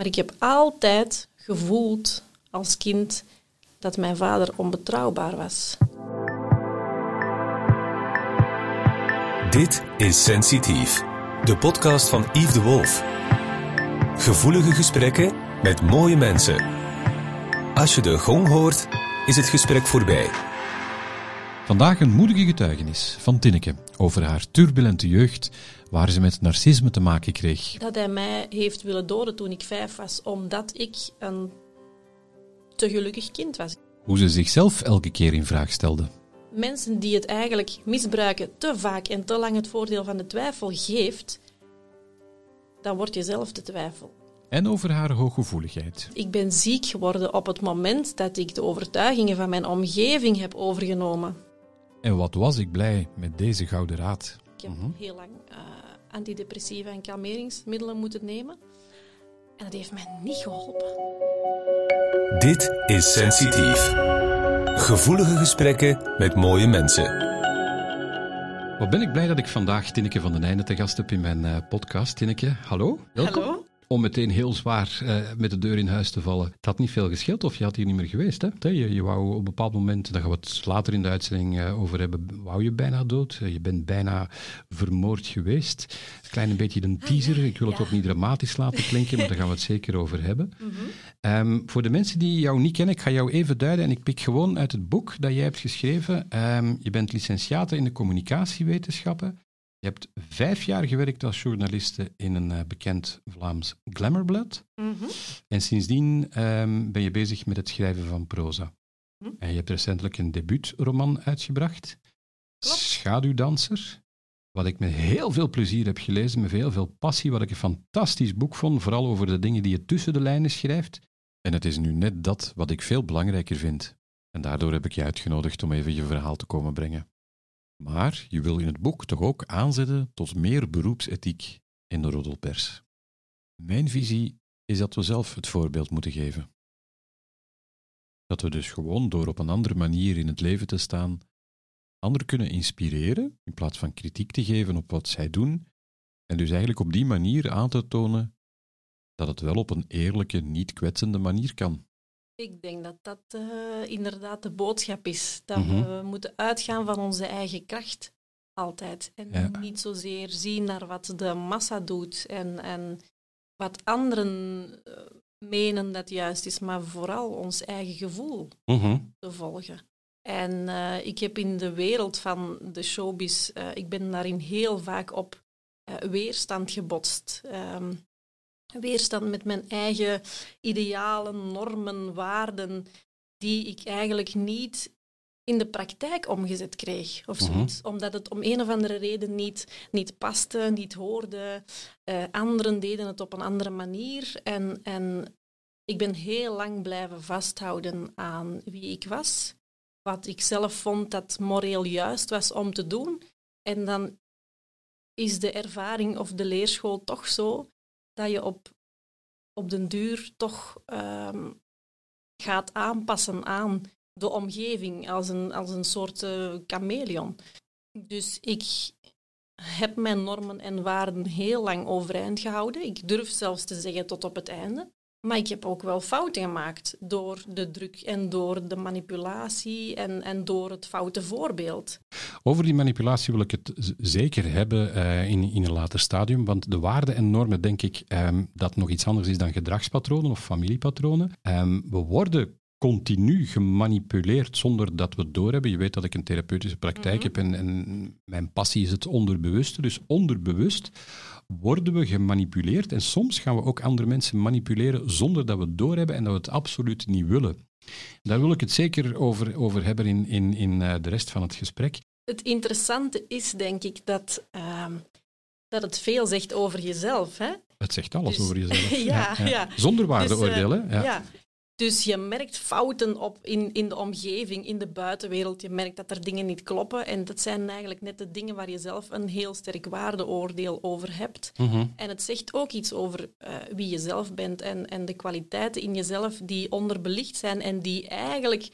Maar ik heb altijd gevoeld als kind dat mijn vader onbetrouwbaar was. Dit is Sensitief, de podcast van Yves de Wolf. Gevoelige gesprekken met mooie mensen. Als je de gong hoort, is het gesprek voorbij. Vandaag een moedige getuigenis van Tinneke over haar turbulente jeugd, waar ze met narcisme te maken kreeg. Dat hij mij heeft willen doden toen ik vijf was, omdat ik een te gelukkig kind was. Hoe ze zichzelf elke keer in vraag stelde. Mensen die het eigenlijk misbruiken te vaak en te lang het voordeel van de twijfel geeft, dan word je zelf de twijfel. En over haar hooggevoeligheid. Ik ben ziek geworden op het moment dat ik de overtuigingen van mijn omgeving heb overgenomen. En wat was ik blij met deze gouden raad. Ik heb heel lang uh, antidepressiva en kalmeringsmiddelen moeten nemen. En dat heeft mij niet geholpen. Dit is Sensitief. Gevoelige gesprekken met mooie mensen. Wat ben ik blij dat ik vandaag Tinneke van den Einde te gast heb in mijn uh, podcast. Tinneke, hallo. Welkom. Hallo om meteen heel zwaar uh, met de deur in huis te vallen. Het had niet veel gescheeld of je had hier niet meer geweest. Hè? Je, je wou op een bepaald moment, daar gaan we het later in de uitzending uh, over hebben, wou je bijna dood. Uh, je bent bijna vermoord geweest. Een klein beetje een teaser. Ik wil het ja. ook niet dramatisch laten klinken, maar daar gaan we het zeker over hebben. Mm -hmm. um, voor de mensen die jou niet kennen, ik ga jou even duiden en ik pik gewoon uit het boek dat jij hebt geschreven. Um, je bent licentiate in de communicatiewetenschappen. Je hebt vijf jaar gewerkt als journaliste in een uh, bekend Vlaams glamourblad. Mm -hmm. En sindsdien um, ben je bezig met het schrijven van proza. Mm -hmm. En je hebt recentelijk een debuutroman uitgebracht, Klopt. Schaduwdanser. Wat ik met heel veel plezier heb gelezen, met heel veel passie, wat ik een fantastisch boek vond, vooral over de dingen die je tussen de lijnen schrijft. En het is nu net dat wat ik veel belangrijker vind. En daardoor heb ik je uitgenodigd om even je verhaal te komen brengen. Maar je wil in het boek toch ook aanzetten tot meer beroepsethiek in de roddelpers. Mijn visie is dat we zelf het voorbeeld moeten geven. Dat we dus gewoon door op een andere manier in het leven te staan, anderen kunnen inspireren in plaats van kritiek te geven op wat zij doen, en dus eigenlijk op die manier aan te tonen dat het wel op een eerlijke, niet kwetsende manier kan. Ik denk dat dat uh, inderdaad de boodschap is. Dat mm -hmm. we moeten uitgaan van onze eigen kracht. Altijd. En ja. niet zozeer zien naar wat de massa doet en, en wat anderen uh, menen dat juist is, maar vooral ons eigen gevoel mm -hmm. te volgen. En uh, ik heb in de wereld van de showbiz, ik ben daarin heel vaak op weerstand gebotst. Um, weerstand met mijn eigen idealen, normen, waarden, die ik eigenlijk niet in de praktijk omgezet kreeg. Of zoiets. Mm-hmm. Omdat het om een of andere reden niet, niet paste, niet hoorde. Uh, anderen deden het op een andere manier. En, en ik ben heel lang blijven vasthouden aan wie ik was. Wat ik zelf vond dat moreel juist was om te doen. En dan is de ervaring of de leerschool toch zo dat je op, op den duur toch um, gaat aanpassen aan de omgeving als een, als een soort uh, chameleon. Dus ik heb mijn normen en waarden heel lang overeind gehouden. Ik durf zelfs te zeggen tot op het einde. Maar ik heb ook wel fouten gemaakt door de druk en door de manipulatie en, en door het foute voorbeeld. Over die manipulatie wil ik het zeker hebben uh, in, in een later stadium, want de waarden en normen denk ik um, dat nog iets anders is dan gedragspatronen of familiepatronen. Um, we worden continu gemanipuleerd zonder dat we het doorhebben. Je weet dat ik een therapeutische praktijk mm-hmm. heb en, en mijn passie is het onderbewuste. Dus onderbewust worden we gemanipuleerd en soms gaan we ook andere mensen manipuleren zonder dat we het doorhebben en dat we het absoluut niet willen. Daar wil ik het zeker over, over hebben in, in, in uh, de rest van het gesprek. Het interessante is, denk ik, dat, uh, dat het veel zegt over jezelf. Hè? Het zegt alles dus, over jezelf. ja, ja, ja. Zonder waardeoordeel. Dus, uh, ja. ja. Dus je merkt fouten op in, in de omgeving, in de buitenwereld. Je merkt dat er dingen niet kloppen. En dat zijn eigenlijk net de dingen waar je zelf een heel sterk waardeoordeel over hebt. Mm-hmm. En het zegt ook iets over uh, wie je zelf bent en, en de kwaliteiten in jezelf die onderbelicht zijn en die eigenlijk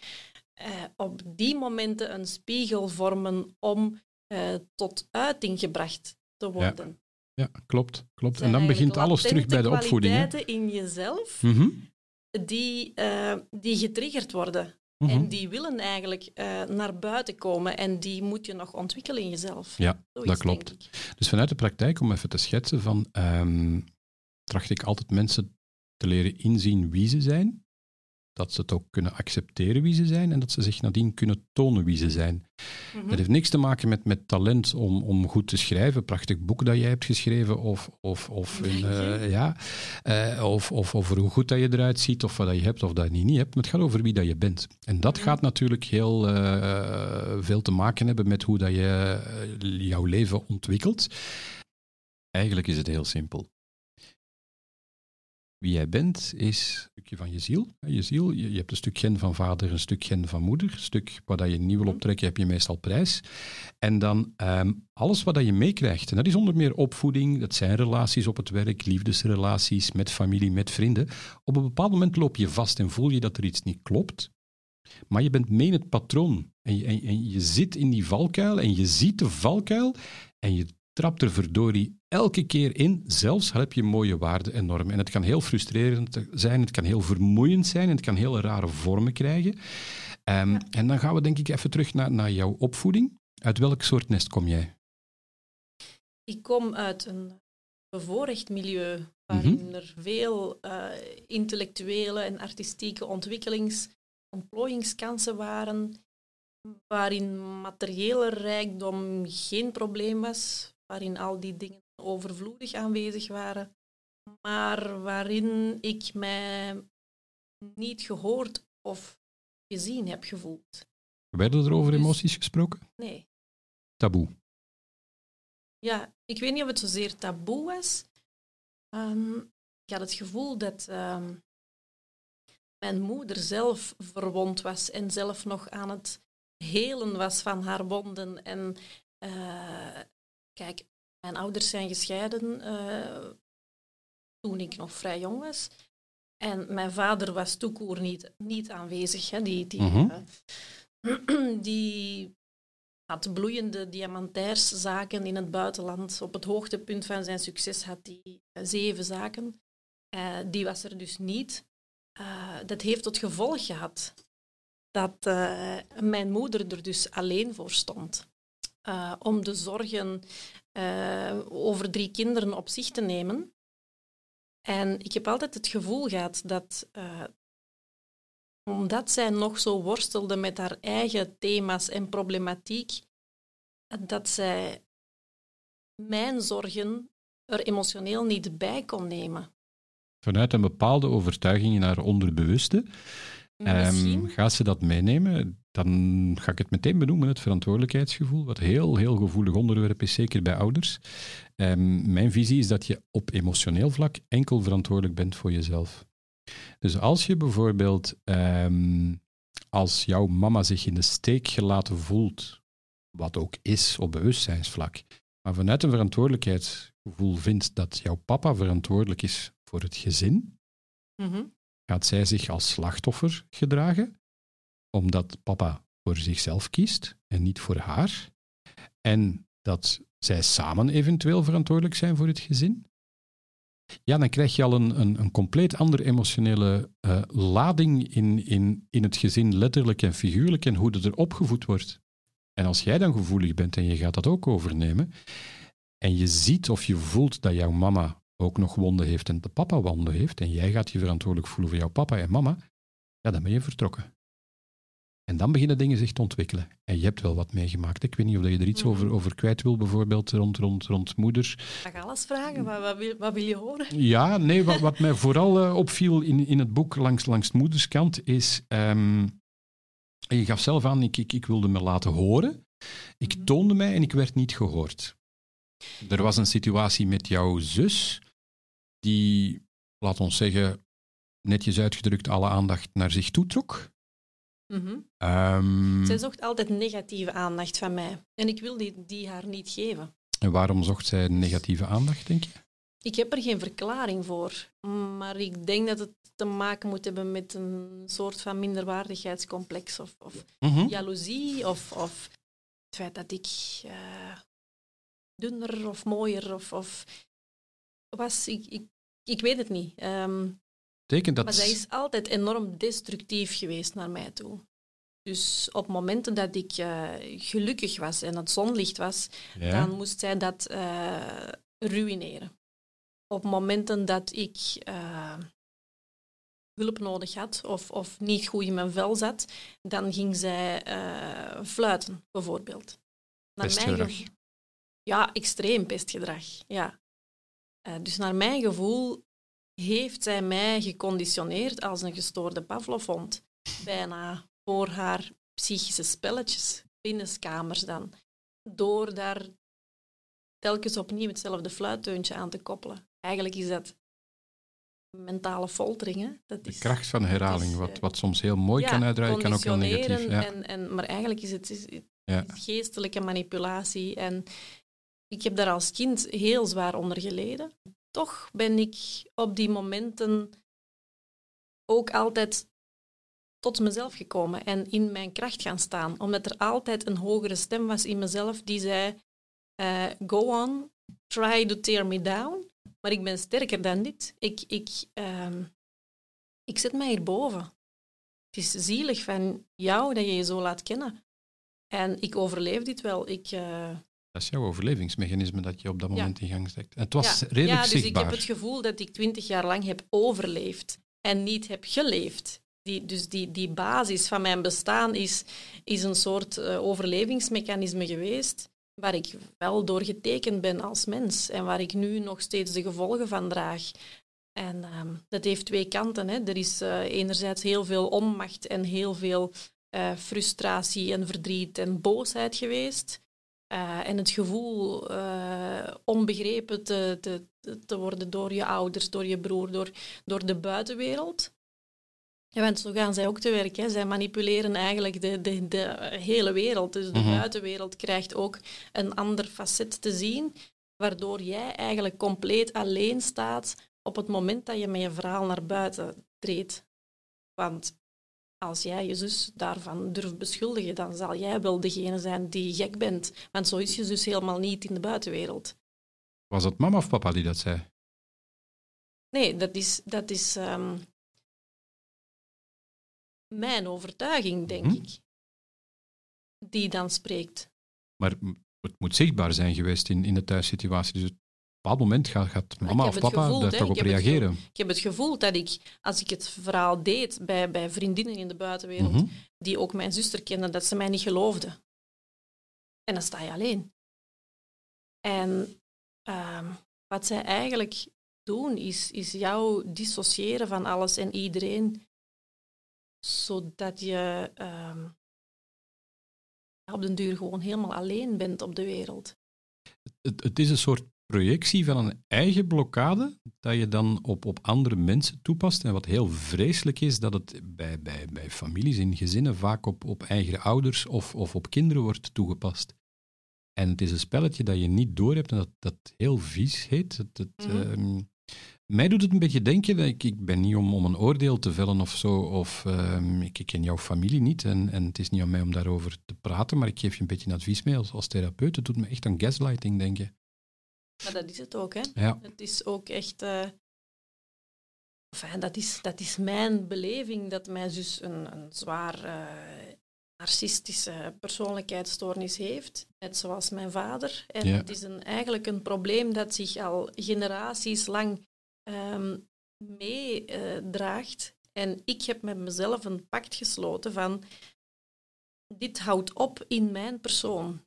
uh, op die momenten een spiegel vormen om uh, tot uiting gebracht te worden. ja, klopt. klopt. En dan begint alles terug bij de opvoeding. Hè? kwaliteiten in jezelf Mhm, die, eh, die getriggerd worden. mhm. En die willen eigenlijk eh, naar buiten komen en die moet je nog ontwikkelen in jezelf. Ja, Zoiets, dat klopt. Dus vanuit de praktijk, om even te schetsen, van, ehm, tracht ik altijd mensen te leren inzien wie ze zijn, dat ze het ook kunnen accepteren wie ze zijn en dat ze zich nadien kunnen tonen wie ze zijn. Mhm. Dat heeft niks te maken met, met talent om, om goed te schrijven, prachtig boek dat jij hebt geschreven, of, of, of, eh, ja, eh, of, of over hoe goed dat je eruit ziet, of wat dat je hebt of dat je niet hebt. Maar het gaat over wie dat je bent. En dat Mhm. gaat natuurlijk heel eh, veel te maken hebben met hoe dat je jouw leven ontwikkelt. Eigenlijk is het heel simpel. Wie jij bent is een stukje van je ziel. Je ziel, je, je hebt een stuk gen van vader, een stuk gen van moeder. Een stuk wat dat je niet wil Mhm. optrekken, heb je meestal prijs. En dan ehm, alles wat dat je meekrijgt. En dat is onder meer opvoeding, dat zijn relaties op het werk, liefdesrelaties met familie, met vrienden. Op een bepaald moment loop je vast en voel je dat er iets niet klopt. Maar je bent mee in het patroon. En je, en, en je zit in die valkuil en je ziet de valkuil en je trapt er verdorie elke keer in, zelfs al heb je mooie waarden en normen. En het kan heel frustrerend zijn, het kan heel vermoeiend zijn, en het kan hele rare vormen krijgen. Ehm, Ja. En dan gaan we denk ik even terug naar, naar jouw opvoeding. Uit welk soort nest kom jij? Ik kom uit een bevoorrecht milieu waarin Mhm. er veel eh, intellectuele en artistieke ontwikkelings- ontplooiingskansen waren, waarin materiële rijkdom geen probleem was, waarin al die dingen overvloedig aanwezig waren, maar waarin ik mij niet gehoord of gezien heb gevoeld. Werden er over Dus- emoties gesproken? Nee. Taboe. Ja, ik weet niet of het zozeer taboe was. Ehm, ik had het gevoel dat ehm, mijn moeder zelf verwond was en zelf nog aan het helen was van haar wonden. En eh, kijk, mijn ouders zijn gescheiden eh, toen ik nog vrij jong was. En mijn vader was toekoer niet, niet aanwezig. Hè. Die, die, Mhm. eh, die had bloeiende diamantairszaken in het buitenland. Op het hoogtepunt van zijn succes had hij eh, zeven zaken. Die was er dus niet. Dat heeft tot gevolg gehad dat mijn moeder er dus alleen voor stond. Eh, om de zorgen eh, over drie kinderen op zich te nemen. En ik heb altijd het gevoel gehad dat, eh, omdat zij nog zo worstelde met haar eigen thema's en problematiek, dat zij mijn zorgen er emotioneel niet bij kon nemen. Vanuit een bepaalde overtuiging in haar onderbewuste Misschien. gaat ze dat meenemen? Dan ga ik het meteen benoemen, het verantwoordelijkheidsgevoel, wat heel, heel gevoelig onderwerp is, zeker bij ouders. Ehm, mijn visie is dat je op emotioneel vlak enkel verantwoordelijk bent voor jezelf. Dus als je bijvoorbeeld, ehm, als jouw mama zich in de steek gelaten voelt, wat ook is op bewustzijnsvlak, maar vanuit een verantwoordelijkheidsgevoel vindt dat jouw papa verantwoordelijk is voor het gezin, Mhm. Gaat zij zich als slachtoffer gedragen, omdat papa voor zichzelf kiest en niet voor haar, en dat zij samen eventueel verantwoordelijk zijn voor het gezin, ja, dan krijg je al een, een, een compleet andere emotionele eh, lading in, in, in het gezin, letterlijk en figuurlijk, en hoe er opgevoed wordt. En als jij dan gevoelig bent en je gaat dat ook overnemen, en je ziet of je voelt dat jouw mama ook nog wonden heeft en de papa wonden heeft, en jij gaat je verantwoordelijk voelen voor jouw papa en mama, ja, dan ben je vertrokken. En dan beginnen dingen zich te ontwikkelen. En je hebt wel wat meegemaakt. Ik weet niet of je er iets Mhm. over, over kwijt wil, bijvoorbeeld rond, rond, rond moeders. Ik mag alles vragen, maar wat wil, wat wil je horen? Ja, nee, wat, wat mij vooral eh, opviel in, in het boek langs, langs de moederskant is... ehm, je gaf zelf aan, ik, ik, ik wilde me laten horen. Ik Mhm. toonde mij en ik werd niet gehoord. Er was een situatie met jouw zus, die, laat ons zeggen, netjes uitgedrukt alle aandacht naar zich toetrok. Mhm. Ehm, Zij zocht altijd negatieve aandacht van mij. En ik wil die, die haar niet geven. en waarom zocht zij negatieve aandacht, denk je? Ik heb er geen verklaring voor. Maar ik denk dat het te maken moet hebben met een soort van minderwaardigheidscomplex. Of, of Mhm. jaloezie. Of, of het feit dat ik eh, dunner of mooier of, of was, ik, ik, ik weet het niet. Ehm, dat... maar zij is altijd enorm destructief geweest naar mij toe. Dus op momenten dat ik eh, gelukkig was en het zonlicht was, ja? dan moest zij dat eh, ruïneren. Op momenten dat ik eh, hulp nodig had of, of niet goed in mijn vel zat, dan ging zij fluiten, bijvoorbeeld. Naar Pestgedrag. Ja, extreem pestgedrag. Ja. Eh, dus naar mijn gevoel heeft zij mij geconditioneerd als een gestoorde Pavlovhond. Bijna voor haar psychische spelletjes, binnenskamers dan. Door daar telkens opnieuw hetzelfde fluitteuntje aan te koppelen. Eigenlijk is dat mentale foltering. Hè? Dat De is, kracht van herhaling, is, wat, eh, wat soms heel mooi ja, kan uitdraaien, kan ook heel negatief. Ja. En, en, maar eigenlijk is het, is, het Ja. is geestelijke manipulatie. En ik heb daar als kind heel zwaar onder geleden. Toch ben ik op die momenten ook altijd tot mezelf gekomen en in mijn kracht gaan staan. Omdat er altijd een hogere stem was in mezelf die zei: eh, Go on, try to tear me down. Maar ik ben sterker dan dit. Ik, ik, ehm, ik zet mij hierboven. Het is zielig van jou dat je je zo laat kennen. En ik overleef dit wel. Ik, eh, Dat is jouw overlevingsmechanisme dat je op dat moment in gang zet. En het was ja, redelijk ja, dus zichtbaar. ik heb het gevoel dat ik twintig jaar lang heb overleefd en niet heb geleefd. Die, dus die, die basis van mijn bestaan is, is een soort eh, overlevingsmechanisme geweest waar ik wel door getekend ben als mens en waar ik nu nog steeds de gevolgen van draag. En ehm, dat heeft twee kanten. Hè. Er is eh, enerzijds heel veel onmacht en heel veel eh, frustratie en verdriet en boosheid geweest. Eh, en het gevoel eh, onbegrepen te, te, te worden door je ouders, door je broer, door, door de buitenwereld. Ja, want zo gaan zij ook te werk. Hè. Zij manipuleren eigenlijk de, de, de hele wereld. Dus de Mhm. buitenwereld krijgt ook een ander facet te zien, waardoor jij eigenlijk compleet alleen staat op het moment dat je met je verhaal naar buiten treedt. Want als jij je zus daarvan durft beschuldigen, dan zal jij wel degene zijn die gek bent. Want zo is je zus helemaal niet in de buitenwereld. Was het mama of papa die dat zei? Nee, dat is, dat is ehm, mijn overtuiging, denk Mhm. ik, die dan spreekt. Maar het moet zichtbaar zijn geweest in, in de thuissituatie. Dus bepaald moment gaat, gaat mama of papa gevoeld, daar toch op reageren. Ik heb het gevoel dat ik, als ik het verhaal deed bij, bij vriendinnen in de buitenwereld, Mhm. die ook mijn zuster kenden, dat ze mij niet geloofden. En dan sta je alleen. En ehm, wat zij eigenlijk doen, is, is jou dissociëren van alles en iedereen, zodat je ehm, op den duur gewoon helemaal alleen bent op de wereld. Het, het is een soort projectie van een eigen blokkade dat je dan op, op andere mensen toepast. En wat heel vreselijk is, dat het bij, bij, bij families in gezinnen vaak op, op eigen ouders of, of op kinderen wordt toegepast. En het is een spelletje dat je niet doorhebt en dat, dat heel vies heet. Het, het, Mhm. ehm, mij doet het een beetje denken, dat ik, ik ben niet om, om een oordeel te vellen of zo, of ehm, ik, ik ken jouw familie niet en, en het is niet aan mij om daarover te praten, maar ik geef je een beetje advies mee als, als therapeut. Het doet me echt aan gaslighting denken. Maar dat is het ook, hè? Ja. Het is ook echt. eh, enfin, dat, is, dat is mijn beleving dat mijn zus een, een zwaar eh, narcistische persoonlijkheidsstoornis heeft. Net zoals mijn vader. En Ja. het is een, eigenlijk een probleem dat zich al generaties lang ehm meedraagt. en ik heb met mezelf een pact gesloten van. Dit houdt op in mijn persoon.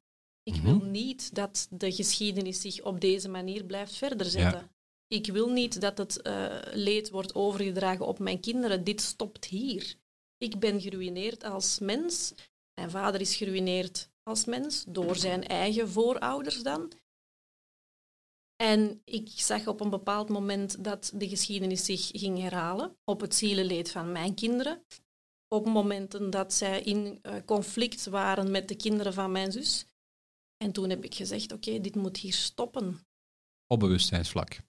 Ik Mhm. wil niet dat de geschiedenis zich op deze manier blijft verder zetten. Ik wil niet dat het eh, leed wordt overgedragen op mijn kinderen. Dit stopt hier. Ik ben geruineerd als mens. Mijn vader is geruineerd als mens door zijn eigen voorouders dan. En ik zag op een bepaald moment dat de geschiedenis zich ging herhalen op het zielenleed van mijn kinderen. Op momenten dat zij in eh, conflict waren met de kinderen van mijn zus. En toen heb ik gezegd, oké, dit moet hier stoppen. op bewustzijnsvlak.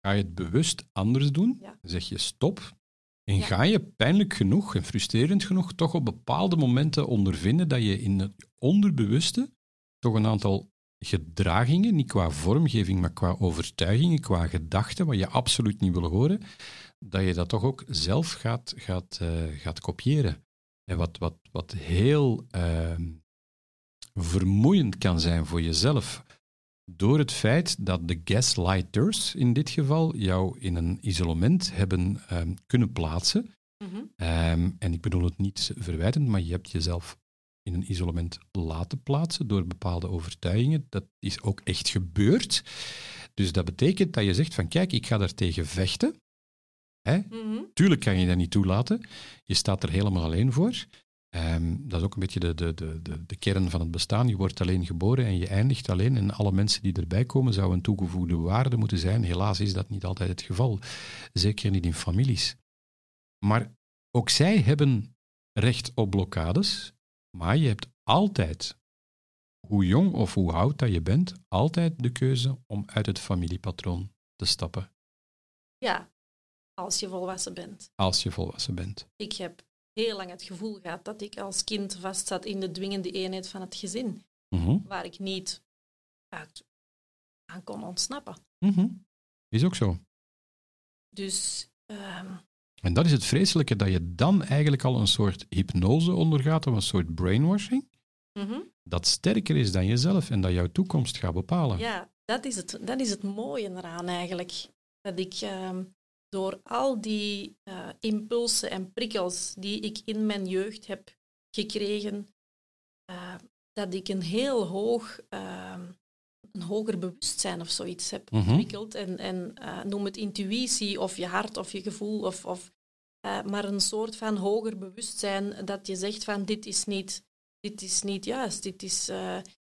Ga je het bewust anders doen? Ja. Zeg je stop. En Ja. ga je pijnlijk genoeg en frustrerend genoeg toch op bepaalde momenten ondervinden dat je in het onderbewuste toch een aantal gedragingen, niet qua vormgeving, maar qua overtuigingen, qua gedachten, wat je absoluut niet wil horen, dat je dat toch ook zelf gaat, gaat, uh, gaat kopiëren. En wat, wat, wat heel uh, vermoeiend kan zijn voor jezelf, door het feit dat de gaslighters in dit geval jou in een isolement hebben um, kunnen plaatsen. Mm -hmm. um, en ik bedoel het niet verwijtend, maar je hebt jezelf in een isolement laten plaatsen door bepaalde overtuigingen. Dat is ook echt gebeurd. Dus dat betekent dat je zegt van kijk, ik ga daar tegen vechten. Hè? Mm -hmm. Tuurlijk kan je dat niet toelaten. Je staat er helemaal alleen voor. Um, dat is ook een beetje de, de, de, de, kern van het bestaan. Je wordt alleen geboren en je eindigt alleen. En alle mensen die erbij komen zouden een toegevoegde waarde moeten zijn. Helaas is dat niet altijd het geval. Zeker niet in families. Maar ook zij hebben recht op blokkades. Maar je hebt altijd, hoe jong of hoe oud dat je bent, altijd de keuze om uit het familiepatroon te stappen. Ja, als je volwassen bent. Als je volwassen bent. Ik heb heel lang het gevoel gehad dat ik als kind vastzat in de dwingende eenheid van het gezin, mm -hmm. waar ik niet uit aan kon ontsnappen. Mm -hmm. Is ook zo. Dus. Um... En dat is het vreselijke, dat je dan eigenlijk al een soort hypnose ondergaat of een soort brainwashing, mm -hmm. dat sterker is dan jezelf en dat jouw toekomst gaat bepalen. Ja, dat is het, dat is het mooie eraan eigenlijk. Dat ik um, door al die uh, impulsen en prikkels die ik in mijn jeugd heb gekregen, uh, dat ik een heel hoog, uh, een hoger bewustzijn of zoiets heb -hmm. ontwikkeld. En, en noem het intuïtie of je hart of je gevoel, of, of, maar een soort van hoger bewustzijn dat je zegt van dit is niet, dit is niet juist, dit is,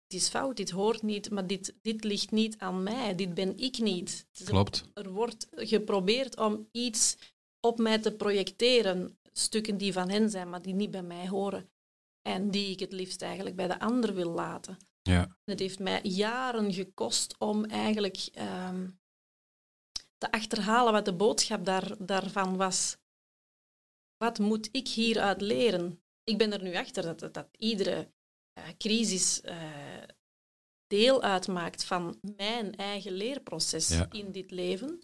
het is fout, dit hoort niet, maar dit, dit ligt niet aan mij, dit ben ik niet. Klopt. Er wordt geprobeerd om iets op mij te projecteren, stukken die van hen zijn, maar die niet bij mij horen. En die ik het liefst eigenlijk bij de ander wil laten. Ja. Het heeft mij jaren gekost om eigenlijk um, te achterhalen wat de boodschap daar, daarvan was. Wat moet ik hieruit leren? Ik ben er nu achter dat, dat iedere crisis uh, deel uitmaakt van mijn eigen leerproces ja. in dit leven.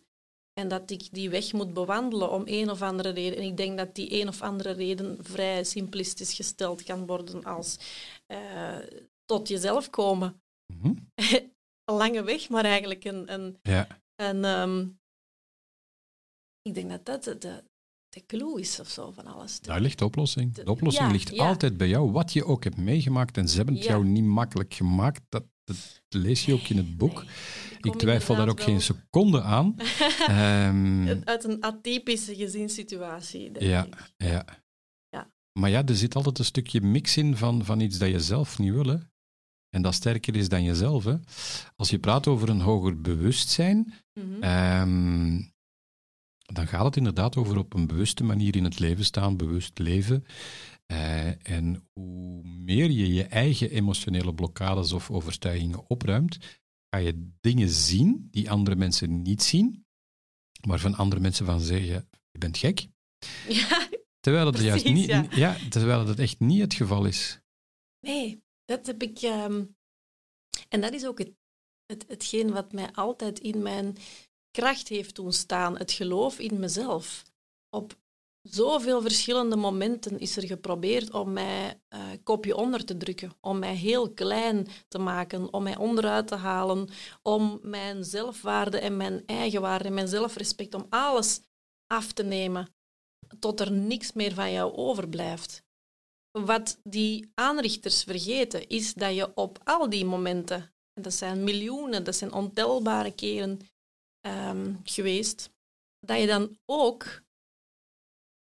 En dat ik die weg moet bewandelen om een of andere reden. En ik denk dat die een of andere reden vrij simplistisch gesteld kan worden als uh, tot jezelf komen. Mm -hmm. een lange weg, maar eigenlijk een. een, ja. een um, ik denk dat dat de, de, clue is of zo van alles. Daar ligt de oplossing. De oplossing ja, ligt ja. altijd bij jou, wat je ook hebt meegemaakt. En ze hebben het jou niet makkelijk gemaakt. Dat, dat lees je ook in het boek. Nee, ik twijfel daar ook wel. geen seconde aan. um, Uit een atypische gezinssituatie. Ja, ik. ja. ja. Maar ja, er zit altijd een stukje mix in van, van iets dat je zelf niet wil. Hè? En dat sterker is dan jezelf. Hè? Als je praat over een hoger bewustzijn, mm -hmm. um, dan gaat het inderdaad over op een bewuste manier in het leven staan, bewust leven. Uh, en hoe meer je je eigen emotionele blokkades of overtuigingen opruimt, ga je dingen zien die andere mensen niet zien, waarvan andere mensen van zeggen, je bent gek. Ja, terwijl het precies, juist niet, ja. ja. terwijl het echt niet het geval is. Nee, dat heb ik. Um, en dat is ook het, het, hetgeen wat mij altijd in mijn kracht heeft doen staan, het geloof in mezelf. Op zoveel verschillende momenten is er geprobeerd om mij uh, kopje onder te drukken, om mij heel klein te maken, om mij onderuit te halen, om mijn zelfwaarde en mijn eigenwaarde en mijn zelfrespect, om alles af te nemen, tot er niks meer van jou overblijft. Wat die aanrichters vergeten, is dat je op al die momenten, en dat zijn miljoenen, dat zijn ontelbare keren um, geweest, dat je dan ook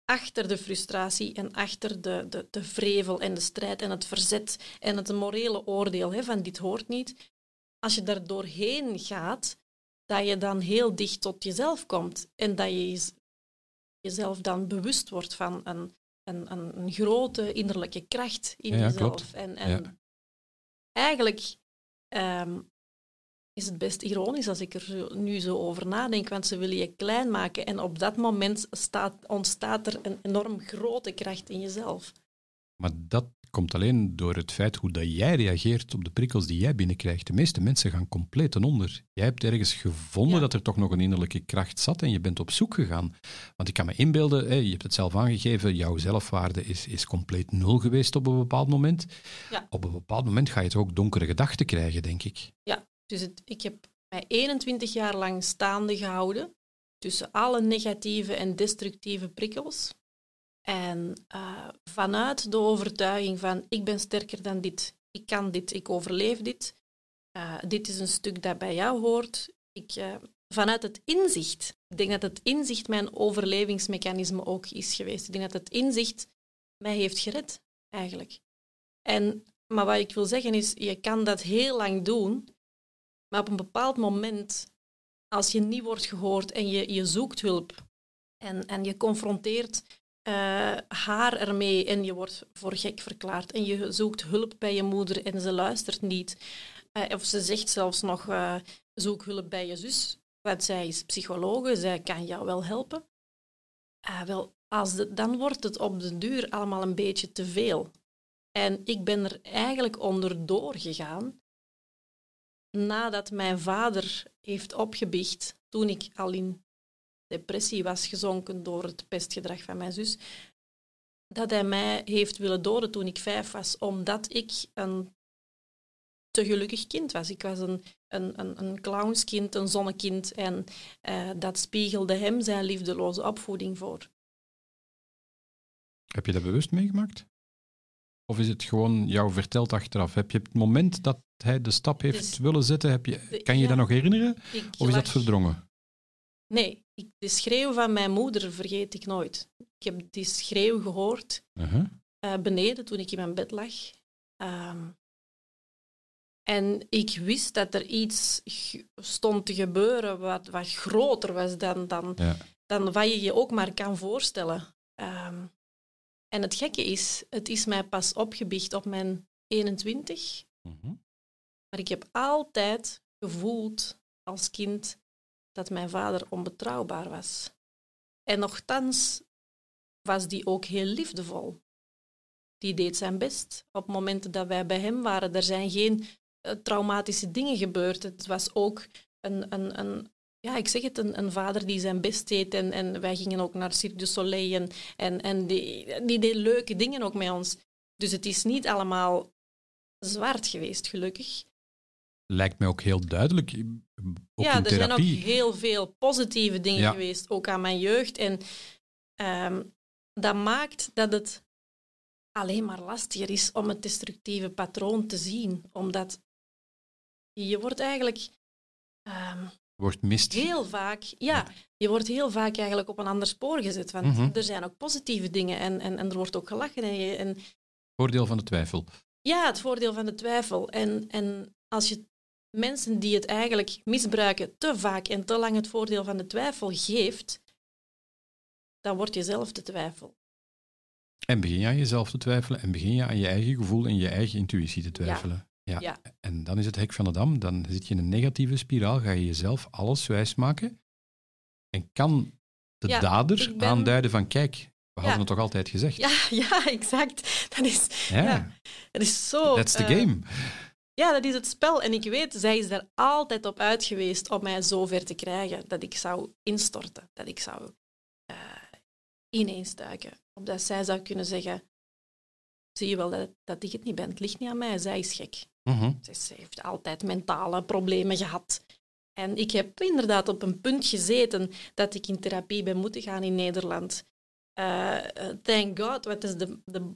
achter de frustratie en achter de, de, de vrevel en de strijd en het verzet en het morele oordeel hè, van dit hoort niet, als je daar doorheen gaat, dat je dan heel dicht tot jezelf komt en dat je jezelf dan bewust wordt van een, een, een, grote innerlijke kracht in ja, jezelf. Klopt. En, en ja. eigenlijk um, is het best ironisch als ik er nu zo over nadenk, want ze willen je klein maken en op dat moment staat, ontstaat er een enorm grote kracht in jezelf. Maar dat komt alleen door het feit hoe dat jij reageert op de prikkels die jij binnenkrijgt. De meeste mensen gaan compleet ten onder. Jij hebt ergens gevonden Ja. dat er toch nog een innerlijke kracht zat en je bent op zoek gegaan. Want ik kan me inbeelden, je hebt het zelf aangegeven, jouw zelfwaarde is, is compleet nul geweest op een bepaald moment. Ja. Op een bepaald moment ga je toch ook donkere gedachten krijgen, denk ik. Dus het, ik heb mij 21 jaar lang staande gehouden tussen alle negatieve en destructieve prikkels. En eh, vanuit de overtuiging van ik ben sterker dan dit, ik kan dit, ik overleef dit, eh, dit is een stuk dat bij jou hoort. Ik, eh, vanuit het inzicht, ik denk dat het inzicht mijn overlevingsmechanisme ook is geweest. Ik denk dat het inzicht mij heeft gered, eigenlijk. En, maar wat ik wil zeggen is, je kan dat heel lang doen, maar op een bepaald moment, als je niet wordt gehoord en je, je zoekt hulp en, en je confronteert eh, haar ermee en je wordt voor gek verklaard en je zoekt hulp bij je moeder en ze luistert niet. Eh, of ze zegt zelfs nog, eh, zoek hulp bij je zus, want zij is psychologe, zij kan jou wel helpen. Wel, als de, dan wordt het op de duur allemaal een beetje te veel. En ik ben er eigenlijk onderdoor gegaan nadat mijn vader heeft opgebiecht, toen ik al in depressie was gezonken door het pestgedrag van mijn zus, dat hij mij heeft willen doden toen ik vijf was, omdat ik een te gelukkig kind was. Ik was een, een, een, een clownskind, een zonnekind en eh, dat spiegelde hem zijn liefdeloze opvoeding voor. Heb je dat bewust meegemaakt? Of is het gewoon jou verteld achteraf? Heb je het moment dat hij de stap heeft is- willen zetten, heb je, kan je ja. dat nog herinneren? Of is dat verdrongen? Nee, ik, de schreeuw van mijn moeder vergeet ik nooit. Ik heb die schreeuw gehoord Uh-huh. eh, beneden toen ik in mijn bed lag. Ehm, en ik wist dat er iets stond te gebeuren wat, wat groter was dan, dan, Ja. dan wat je je ook maar kan voorstellen. Ehm, en het gekke is, het is mij pas opgebiecht op mijn 21. Mhm. Maar ik heb altijd gevoeld als kind dat mijn vader onbetrouwbaar was. En nochtans was die ook heel liefdevol. Die deed zijn best. Op momenten dat wij bij hem waren, er zijn geen eh, traumatische dingen gebeurd. Het was ook een, een, een ja, ik zeg het, een, een vader die zijn best deed. En, en wij gingen ook naar Cirque du Soleil en, en, die, die deed leuke dingen ook met ons. Dus het is niet allemaal zwart geweest, gelukkig. Lijkt mij ook heel duidelijk. Ook ja, er zijn ook heel veel positieve dingen Ja. geweest, ook aan mijn jeugd. En ehm, dat maakt dat het alleen maar lastiger is om het destructieve patroon te zien. Omdat je wordt eigenlijk ehm, Wordt mist. heel vaak... Ja, je wordt heel vaak eigenlijk op een ander spoor gezet. Want Mhm. er zijn ook positieve dingen en, en, en er wordt ook gelachen. En, je- en Voordeel van de twijfel. ja, het voordeel van de twijfel. En, en als je mensen die het eigenlijk misbruiken te vaak en te lang het voordeel van de twijfel geeft, dan word je zelf de twijfel. En begin je aan jezelf te twijfelen en begin je aan je eigen gevoel en je eigen intuïtie te twijfelen. Ja. Ja. En dan is het hek van de dam, dan zit je in een negatieve spiraal, ga je jezelf alles wijsmaken en kan de Ja, dader ben- aanduiden van kijk, we hadden het toch altijd gezegd. Ja, ja, exact. Dat is, Ja, ja, dat is zo... that's the eh, game. Ja, dat is het spel. En ik weet, zij is er altijd op uit geweest om mij zo ver te krijgen dat ik zou instorten, dat ik zou eh ineens duiken. Omdat zij zou kunnen zeggen, zie je wel dat, dat ik het niet ben, het ligt niet aan mij, zij is gek. Ze ze heeft altijd mentale problemen gehad. En ik heb inderdaad op een punt gezeten dat ik in therapie ben moeten gaan in Nederland. Eh, eh, thank God, wat is de, de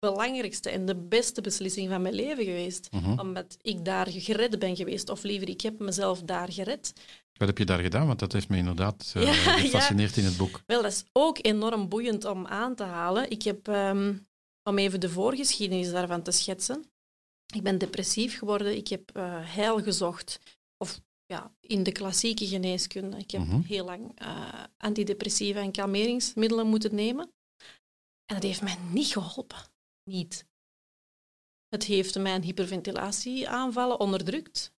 belangrijkste en de beste beslissing van mijn leven geweest. Mhm. Omdat ik daar gered ben geweest. Of liever, ik heb mezelf daar gered. Wat heb je daar gedaan? Want dat heeft me inderdaad eh, Ja, ja. gefascineerd in het boek. Wel, dat is ook enorm boeiend om aan te halen. Ik heb, ehm, om even de voorgeschiedenis daarvan te schetsen. Ik ben depressief geworden. Ik heb eh, heil gezocht. Of ja, in de klassieke geneeskunde. Ik heb Mhm. heel lang eh, antidepressiva en kalmeringsmiddelen moeten nemen. En dat heeft mij niet geholpen. Niet. Het heeft mijn hyperventilatieaanvallen onderdrukt.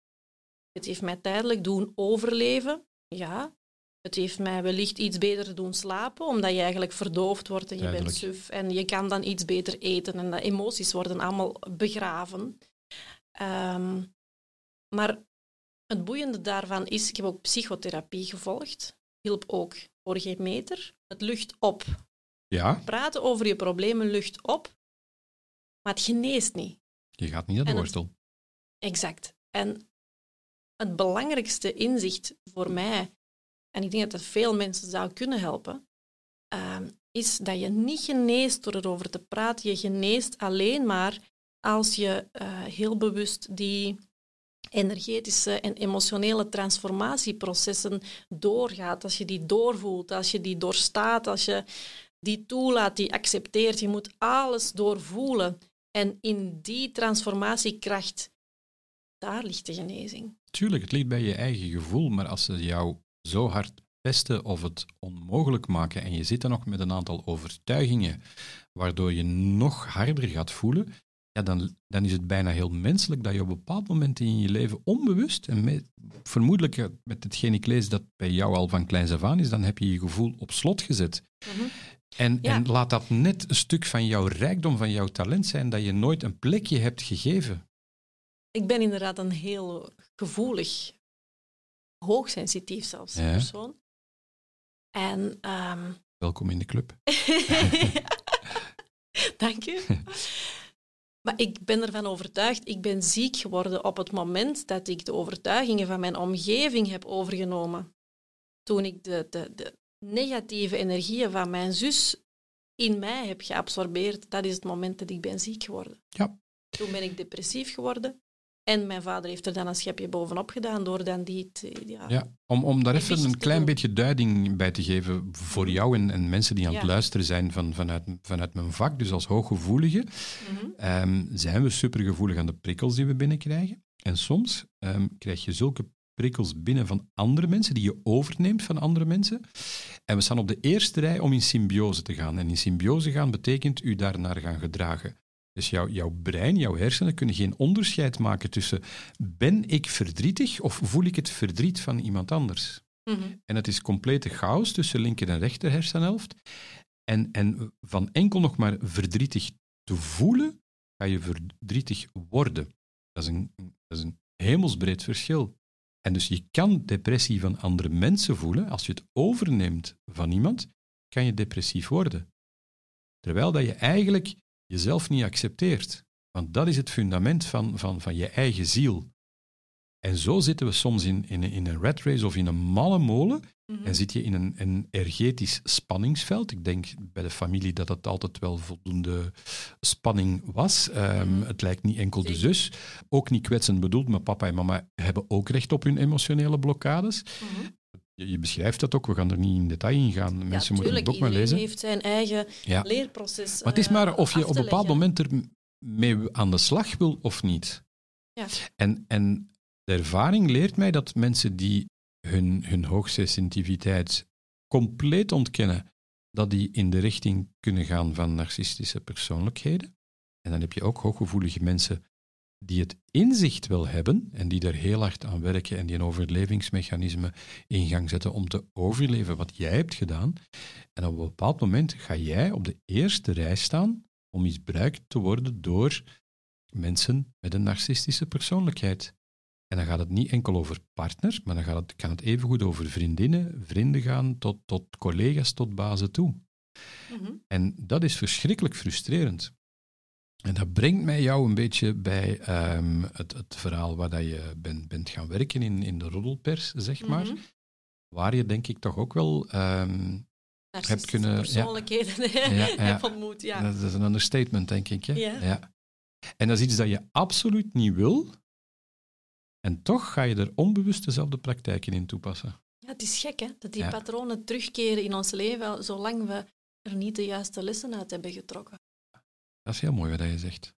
Het heeft mij tijdelijk doen overleven. Ja. Het heeft mij wellicht iets beter doen slapen, omdat je eigenlijk verdoofd wordt en je Duidelijk. bent suf. En je kan dan iets beter eten en de emoties worden allemaal begraven. Ehm, maar het boeiende daarvan is, ik heb ook psychotherapie gevolgd. Hielp ook voor geen meter. Het lucht op. Ja, Praten over je problemen lucht op, maar het geneest niet. je gaat niet naar de wortel. Exact. En het belangrijkste inzicht voor mij, en ik denk dat het veel mensen zou kunnen helpen, ehm, is dat je niet geneest door erover te praten. Je geneest alleen maar als je eh, heel bewust die energetische en emotionele transformatieprocessen doorgaat. Als je die doorvoelt, als je die doorstaat, als je die toelaat, die accepteert. Je moet alles doorvoelen. En in die transformatiekracht daar ligt de genezing. Tuurlijk, het ligt bij je eigen gevoel, maar als ze jou zo hard pesten of het onmogelijk maken en je zit dan nog met een aantal overtuigingen waardoor je nog harder gaat voelen, ja, dan, dan is het bijna heel menselijk dat je op een bepaald moment in je leven onbewust, en met, vermoedelijk met hetgeen ik lees dat bij jou al van kleins af aan is, dan heb je je gevoel op slot gezet. En, Ja. en laat dat net een stuk van jouw rijkdom, van jouw talent zijn, dat je nooit een plekje hebt gegeven. Ik ben inderdaad een heel gevoelig, hoogsensitief zelfs Ja. persoon. En ehm, Welkom in de club. Dank u. Maar ik ben ervan overtuigd, ik ben ziek geworden op het moment dat ik de overtuigingen van mijn omgeving heb overgenomen. Toen ik de, de, de negatieve energieën van mijn zus in mij heb geabsorbeerd, dat is het moment dat ik ben ziek geworden. Ja. Toen ben ik depressief geworden. En mijn vader heeft er dan een schepje bovenop gedaan door dan die... te- ja, Ja, om, om daar even een klein doen. beetje duiding bij te geven voor jou en, en mensen die aan het luisteren zijn van, vanuit, vanuit mijn vak, dus als hooggevoelige, Mhm. ehm, zijn we supergevoelig aan de prikkels die we binnenkrijgen. En soms ehm, krijg je zulke prikkels binnen van andere mensen, die je overneemt van andere mensen. En we staan op de eerste rij om in symbiose te gaan. En in symbiose gaan betekent u daarnaar gaan gedragen. Dus jouw, jouw brein, jouw hersenen kunnen geen onderscheid maken tussen ben ik verdrietig of voel ik het verdriet van iemand anders. Mhm. En het is complete chaos tussen linker en rechter hersenhelft. En, en van enkel nog maar verdrietig te voelen, ga je verdrietig worden. Dat is een, dat is een hemelsbreed verschil. En dus je kan depressie van andere mensen voelen. Als je het overneemt van iemand, kan je depressief worden. Terwijl dat je eigenlijk jezelf niet accepteert. Want dat is het fundament van, van, van je eigen ziel. En zo zitten we soms in, in, in een rat race of in een malle molen Mhm. en zit je in een, een energetisch spanningsveld. Ik denk bij de familie dat het altijd wel voldoende spanning was. Ehm, Mhm. Het lijkt niet enkel de zus. Ook niet kwetsend bedoeld, maar papa en mama hebben ook recht op hun emotionele blokkades. Mhm. Je, je beschrijft dat ook, we gaan er niet in detail in gaan. Mensen ja, moeten het boek maar iedereen lezen. heeft zijn eigen Ja. leerproces. Maar het is eh, maar of je op een bepaald moment ermee aan de slag wil of niet. Ja. En, en ervaring leert mij dat mensen die hun, hun hoogsensitiviteit compleet ontkennen, dat die in de richting kunnen gaan van narcistische persoonlijkheden. En dan heb je ook hooggevoelige mensen die het inzicht wel hebben en die er heel hard aan werken en die een overlevingsmechanisme in gang zetten om te overleven wat jij hebt gedaan. En op een bepaald moment ga jij op de eerste rij staan om misbruikt te worden door mensen met een narcistische persoonlijkheid. En dan gaat het niet enkel over partners, maar dan gaat het, kan het evengoed over vriendinnen, vrienden gaan, tot, tot collega's, tot bazen toe. Mhm. En dat is verschrikkelijk frustrerend. En dat brengt mij jou een beetje bij ehm, het, het verhaal waar dat je bent, bent gaan werken in, in de roddelpers, zeg maar. Mhm. Waar je denk ik toch ook wel... ehm, Narcistische kunnen- ja. persoonlijkheden Ja, ja. heb ontmoet. Ja. Dat is een understatement, denk ik. Hè? Ja. En dat is iets dat je absoluut niet wil. En toch ga je er onbewust dezelfde praktijken in toepassen. Ja, het is gek hè, dat die Ja. patronen terugkeren in ons leven, zolang we er niet de juiste lessen uit hebben getrokken. Dat is heel mooi wat je zegt.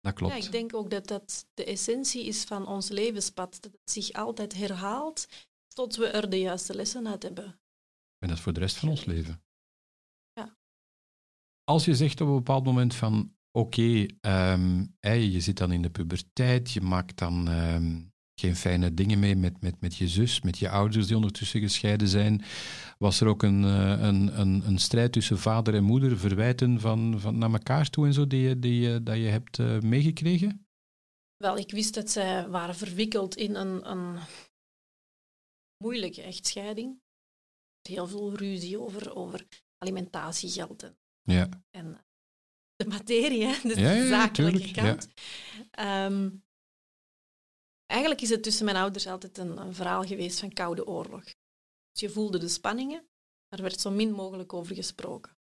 Dat klopt. Ja, ik denk ook dat dat de essentie is van ons levenspad. Dat het zich altijd herhaalt tot we er de juiste lessen uit hebben. En dat is voor de rest van ons leven. Ja. Als je zegt op een bepaald moment van, oké, ehm, hey, je zit dan in de puberteit, je maakt dan, ehm, geen fijne dingen mee met, met, met je zus, met je ouders die ondertussen gescheiden zijn. Was er ook een, eh, een, een, een strijd tussen vader en moeder, verwijten van, van naar elkaar toe en zo, die, die, dat je hebt uh, meegekregen? Wel, ik wist dat zij waren verwikkeld in een, een moeilijke echtscheiding. Heel veel ruzie over, over alimentatiegeld en, ja. en de materie, hè? de Ja, ja, ja, zakelijke tuurlijk, kant. Ehm, eigenlijk is het tussen mijn ouders altijd een, een verhaal geweest van koude oorlog. Dus je voelde de spanningen, maar er werd zo min mogelijk over gesproken.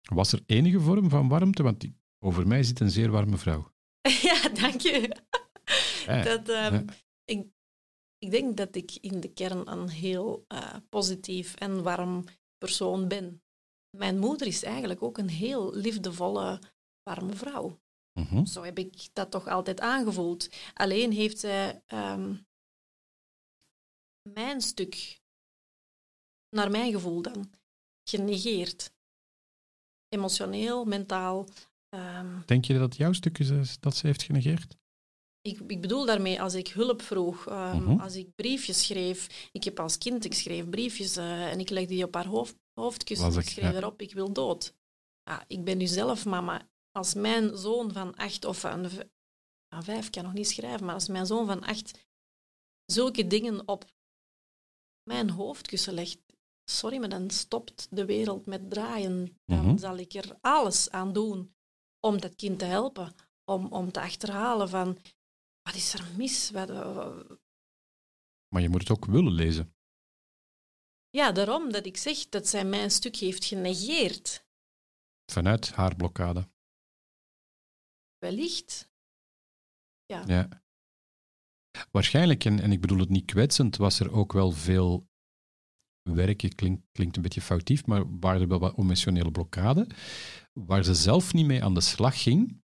Was er enige vorm van warmte? Want die, over mij zit een zeer warme vrouw. ja, dank je. Ja, Dat, ehm, ja. ik, ik denk dat ik in de kern een heel eh, positief en warm persoon ben. Mijn moeder is eigenlijk ook een heel liefdevolle, warme vrouw. Mhm. Zo heb ik dat toch altijd aangevoeld. Alleen heeft zij ehm, mijn stuk, naar mijn gevoel dan, genegeerd. Emotioneel, mentaal. ehm, Denk je dat jouw stuk is dat ze heeft genegeerd? ik, ik bedoel daarmee, als ik hulp vroeg, ehm, Mhm. als ik briefjes schreef. Ik heb als kind, ik schreef briefjes eh, en ik legde die op haar hoofd, hoofdkussen. Schreef erop, ik wil dood. Ja, ik ben nu zelf mama. Als mijn zoon van acht, of van van vijf kan nog niet schrijven, maar als mijn zoon van acht zulke dingen op mijn hoofdkussen legt, sorry, maar dan stopt de wereld met draaien. Dan Mhm. zal ik er alles aan doen om dat kind te helpen. Om, om te achterhalen van, wat is er mis? Wat, Maar je moet het ook willen lezen. Ja, daarom dat ik zeg dat zij mijn stuk heeft genegeerd. Vanuit haar blokkade. Wellicht. Ja. Waarschijnlijk, en, en ik bedoel het niet kwetsend, was er ook wel veel werken, klinkt, klinkt een beetje foutief, maar waren er wel wat emotionele blokkade, waar ze zelf niet mee aan de slag ging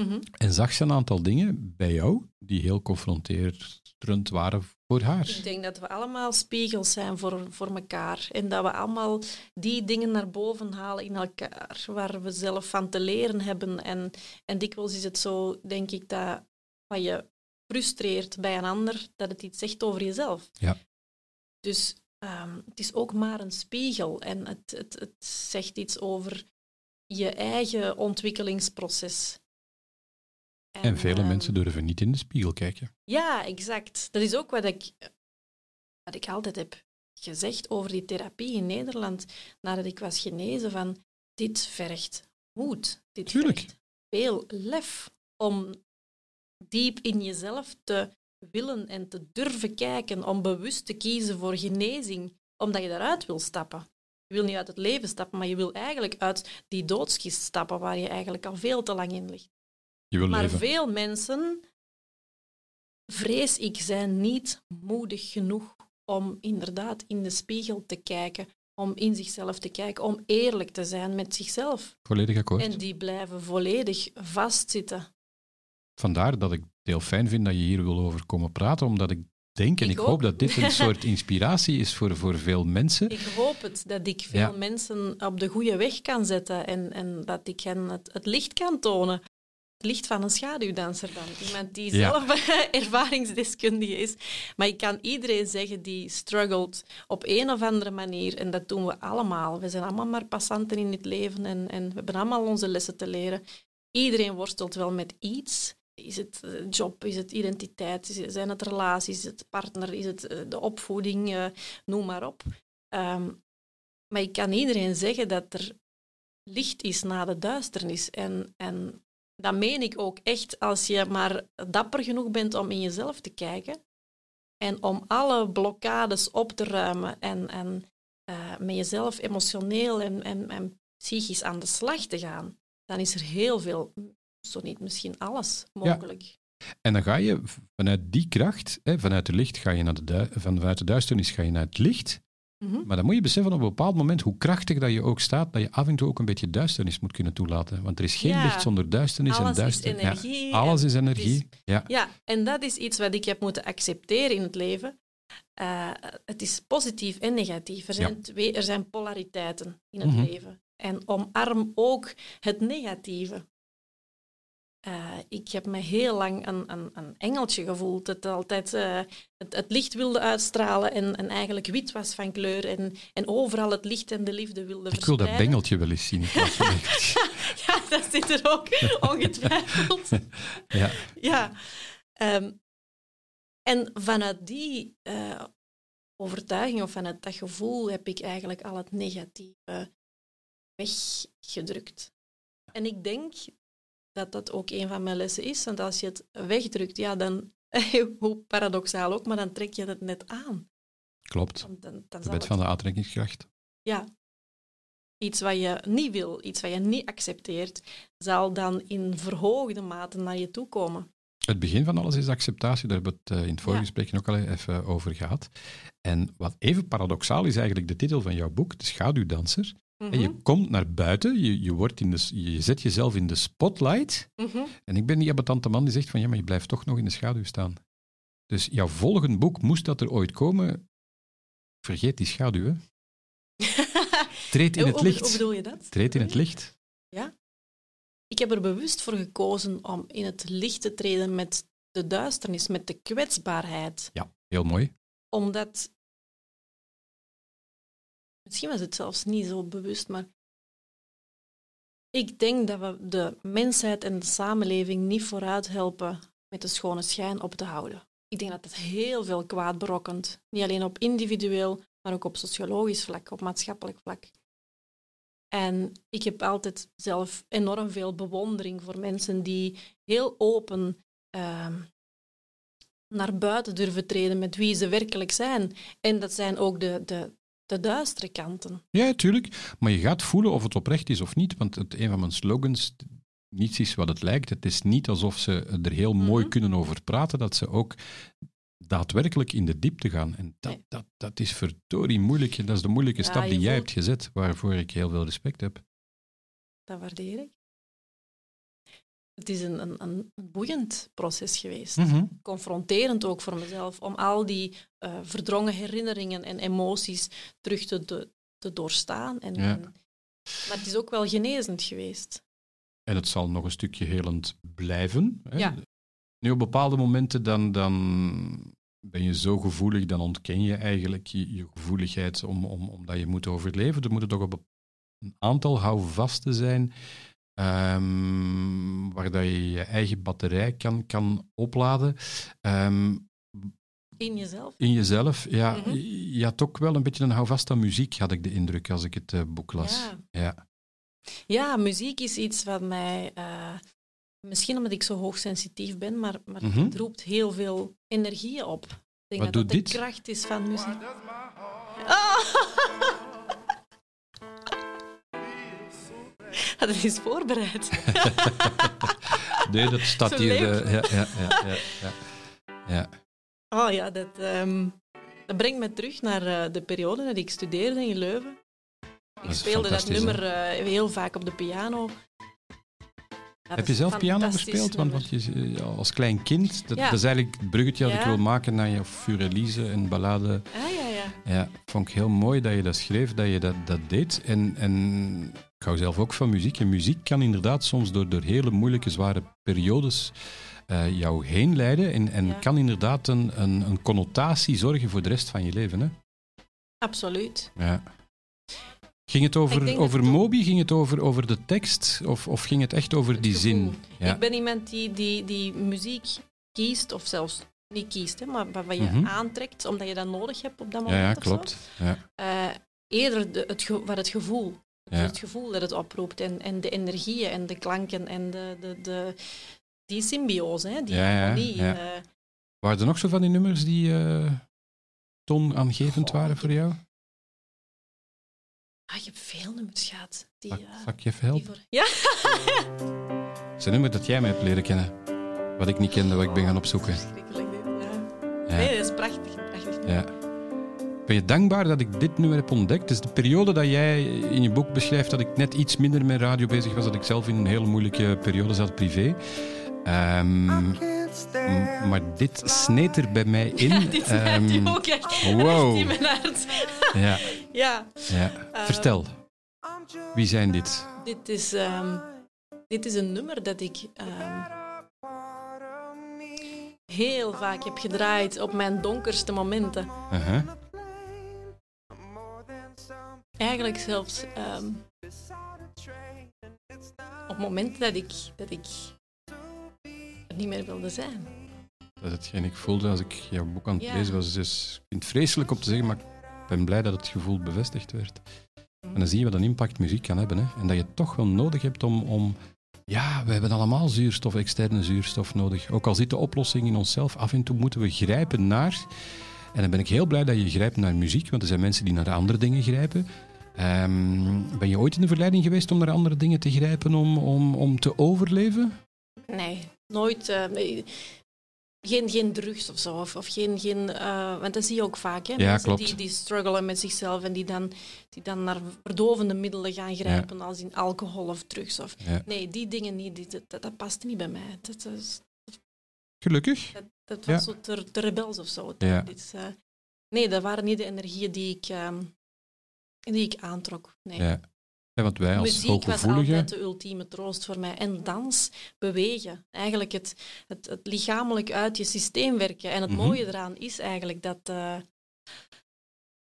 Mhm. en zag ze een aantal dingen bij jou die heel confronterend waren voor haar. Ik denk dat we allemaal spiegels zijn voor, voor elkaar. En dat we allemaal die dingen naar boven halen in elkaar, waar we zelf van te leren hebben. En, en dikwijls is het zo, denk ik, dat wat je frustreert bij een ander, dat het iets zegt over jezelf. Ja. Dus ehm, het is ook maar een spiegel. En het, het, het zegt iets over je eigen ontwikkelingsproces. En vele ehm, mensen durven niet in de spiegel kijken. ja, exact. Dat is ook wat ik, wat ik altijd heb gezegd over die therapie in Nederland, nadat ik was genezen, van dit vergt moed. Dit Tuurlijk. vergt veel lef om diep in jezelf te willen en te durven kijken, om bewust te kiezen voor genezing, omdat je daaruit wil stappen. Je wil niet uit het leven stappen, maar je wil eigenlijk uit die doodskist stappen waar je eigenlijk al veel te lang in ligt. Je wil Maar leven. veel mensen, vrees ik, zijn niet moedig genoeg om inderdaad in de spiegel te kijken, om in zichzelf te kijken, om eerlijk te zijn met zichzelf. Volledig akkoord. En die blijven volledig vastzitten. Vandaar dat ik het heel fijn vind dat je hier wil over komen praten, omdat ik denk en Ik hoop dat dit een soort inspiratie is voor, voor veel mensen. Ik hoop het, dat ik veel Ja. mensen op de goede weg kan zetten en, en dat ik hen het, het licht kan tonen. Het licht van een schaduwdanser dan. Iemand die Ja. zelf ervaringsdeskundige is. Maar ik kan iedereen zeggen die struggelt op een of andere manier. En dat doen we allemaal. We zijn allemaal maar passanten in het leven en, en we hebben allemaal onze lessen te leren. Iedereen worstelt wel met iets. Is het eh, job, is het identiteit, zijn het relaties, is het partner, is het eh, de opvoeding, eh, noem maar op. Ehm, maar ik kan iedereen zeggen dat er licht is na de duisternis. En, en dat meen ik ook echt als je maar dapper genoeg bent om in jezelf te kijken en om alle blokkades op te ruimen en, en eh, met jezelf emotioneel en, en, en psychisch aan de slag te gaan, dan is er heel veel, zo niet misschien alles, mogelijk. En dan ga je vanuit die kracht, hè, vanuit het licht, ga je naar de vanuit de duisternis ga je naar het licht. Mhm. Maar dan moet je beseffen op een bepaald moment, hoe krachtig dat je ook staat, dat je af en toe ook een beetje duisternis moet kunnen toelaten. Want er is geen Ja. licht zonder duisternis. en Alles is duister, energie. Ja, alles is energie. Ja. Ja, en dat is iets wat ik heb moeten accepteren in het leven. Eh, het is positief en negatief. Er zijn, twee, er zijn polariteiten in het Mhm. leven. En omarm ook het negatieve. Uh, ik heb me heel lang een, een, een engeltje gevoeld, dat altijd uh, het, het, licht wilde uitstralen en, en, eigenlijk wit was van kleur en, en overal het licht en de liefde wilde Ik wil dat bengeltje wel eens zien. ja, dat zit er ook ongetwijfeld. ja. ja. Um, en vanuit die uh, overtuiging of vanuit dat gevoel heb ik eigenlijk al het negatieve weggedrukt. En ik denk dat dat ook een van mijn lessen is. Want als je het wegdrukt, ja, dan, hoe paradoxaal ook, maar dan trek je het net aan. Klopt. Dan, dan, dan de wet van de aantrekkingskracht. Ja. Iets wat je niet wil, iets wat je niet accepteert, zal dan in verhoogde mate naar je toe komen. Het begin van alles is acceptatie, daar hebben we het eh, in het vorige gesprek ook al even over gehad. En wat even paradoxaal is eigenlijk de titel van jouw boek, De Schaduwdanser. En je mhm. komt naar buiten, je, je, wordt in de, je zet jezelf in de spotlight. Mhm. En ik ben die abatante man die zegt van ja, maar je blijft toch nog in de schaduw staan. Dus jouw volgende boek, moest dat er ooit komen, vergeet die schaduw. Hè? Treed in het licht. Hoe bedoel je dat? Treed in het licht. Ja. Ik heb er bewust voor gekozen om in het licht te treden met de duisternis, met de kwetsbaarheid. Ja, heel mooi. Omdat Misschien was het zelfs niet zo bewust, maar ik denk dat we de mensheid en de samenleving niet vooruit helpen met de schone schijn op te houden. Ik denk dat het heel veel kwaad berokkent. Niet alleen op individueel, maar ook op sociologisch vlak, op maatschappelijk vlak. En ik heb altijd zelf enorm veel bewondering voor mensen die heel open uh, naar buiten durven treden met wie ze werkelijk zijn. En dat zijn ook de, de, de duistere kanten. Ja, tuurlijk. Maar je gaat voelen of het oprecht is of niet. Want het, een van mijn slogans, niets is wat het lijkt. Het is niet alsof ze er heel mooi mhm. kunnen over praten, dat ze ook daadwerkelijk in de diepte gaan. En dat, dat, dat is verdorie moeilijk. Dat is de moeilijke stap die jij hebt gezet, waarvoor ik heel veel respect heb. Dat waardeer ik het is een, een, een boeiend proces geweest. Mhm. Confronterend ook voor mezelf, om al die uh, verdrongen herinneringen en emoties terug te, te, te doorstaan. En, en, maar het is ook wel genezend geweest. En het zal nog een stukje helend blijven. Hè? Ja. Nu, op bepaalde momenten dan, dan ben je zo gevoelig, dan ontken je eigenlijk je, je gevoeligheid om, om, omdat je moet overleven. Er moeten toch op een aantal houvasten zijn um, waar dat je je eigen batterij kan, kan opladen. Um, in jezelf? In jezelf, ja. Mm -hmm. Je had ook wel een beetje een houvast aan muziek, had ik de indruk als ik het uh, boek las. Ja. ja. Ja. muziek is iets wat mij... Uh, misschien omdat ik zo hoogsensitief ben, maar, maar mm -hmm. het roept heel veel energie op. Ik denk wat dat doet dat dit? de kracht is van muziek. Oh. Had het eens voorbereid. nee, dat staat Zo hier. eh, ja, ja, ja, ja, ja. ja. Oh ja, dat, ehm, dat brengt me terug naar eh, de periode dat ik studeerde in Leuven. Ik speelde dat nummer eh, heel vaak op de piano. Heb je zelf piano gespeeld? Want, want je, als klein kind, dat, dat is eigenlijk het bruggetje dat ik wil maken naar je Furelise en ballade. Ah ja, ja. Ja, vond ik heel mooi dat je dat schreef, dat je dat, dat deed. En, en ik hou zelf ook van muziek. En muziek kan inderdaad soms door, door hele moeilijke, zware periodes eh, jou heen leiden. En, en Ja. kan inderdaad een, een, een connotatie zorgen voor de rest van je leven. Hè? Absoluut. Ja. Ging het over, over het- Moby? Ging het over, over de tekst? Of, of ging het echt over Het die gevoel. zin? Ja. Ik ben iemand die, die, die muziek kiest, of zelfs niet kiest, hè, maar wat je Mhm. aantrekt, omdat je dat nodig hebt op dat ja, moment. ja, of zo. klopt. Ja. Eh, eerder de, het, wat het gevoel. Ja. Het gevoel dat het oproept en, en de energieën en de klanken en de, de, de, die symbiose, hè, die Ja, ja, harmonie. ja. eh, Waren er nog zo van die nummers die toonaangevend Goh, waren voor jou? Ah, je hebt veel nummers gehad. Die, Zal, eh, zal ik je even die helpen? voor... Ja, Het is een nummer dat jij mij hebt leren kennen. Wat ik niet kende, wat ik ben gaan opzoeken. verschrikkelijk dit. Ja. Ja. Nee, dat is prachtig. prachtig. Ja. Ben je dankbaar dat ik dit nummer heb ontdekt? Dus de periode dat jij in je boek beschrijft dat ik net iets minder met radio bezig was, dat ik zelf in een hele moeilijke periode zat privé. Ehm, maar dit sneed er bij mij in. Ja, dit die ook echt, wow. echt in mijn hart. ja, Ja, ja. Ehm, Vertel, wie zijn dit? dit is, ehm, dit is een nummer dat ik heel vaak heb gedraaid op mijn donkerste momenten. Uh-huh. Eigenlijk zelfs op momenten dat ik, dat ik niet meer wilde zijn. Dat is hetgeen ik voelde als ik jouw boek aan het Ja. lezen was. Dus ik vind het vreselijk om te zeggen, maar ik ben blij dat het gevoel bevestigd werd. En dan zie je wat een impact muziek kan hebben. Hè? En dat je het toch wel nodig hebt om, om... Ja, we hebben allemaal zuurstof, externe zuurstof nodig. Ook al zit de oplossing in onszelf, af en toe moeten we grijpen naar... En dan ben ik heel blij dat je grijpt naar muziek, want er zijn mensen die naar andere dingen grijpen. Ehm, ben je ooit in de verleiding geweest om naar andere dingen te grijpen om, om, om te overleven? Nee, nooit. eh, geen, geen drugs of zo. Of, of geen, geen, eh, want dat zie je ook vaak. Hè? Ja, Mensen klopt. Die, die struggelen met zichzelf en die dan, die dan naar verdovende middelen gaan grijpen, als in alcohol of drugs. Of, Ja. Nee, die dingen niet. Die, dat, dat, dat past niet bij mij. Dat, is, Gelukkig. dat, dat was zo rebels of zo. Dit eh, nee, dat waren niet de energieën die ik, ehm, die ik aantrok. Nee. Ja. Want wij als Muziek was altijd de ultieme troost voor mij. En dans, bewegen. Eigenlijk het, het, het lichamelijk uit je systeem werken. En het Mhm. mooie eraan is eigenlijk dat... eh,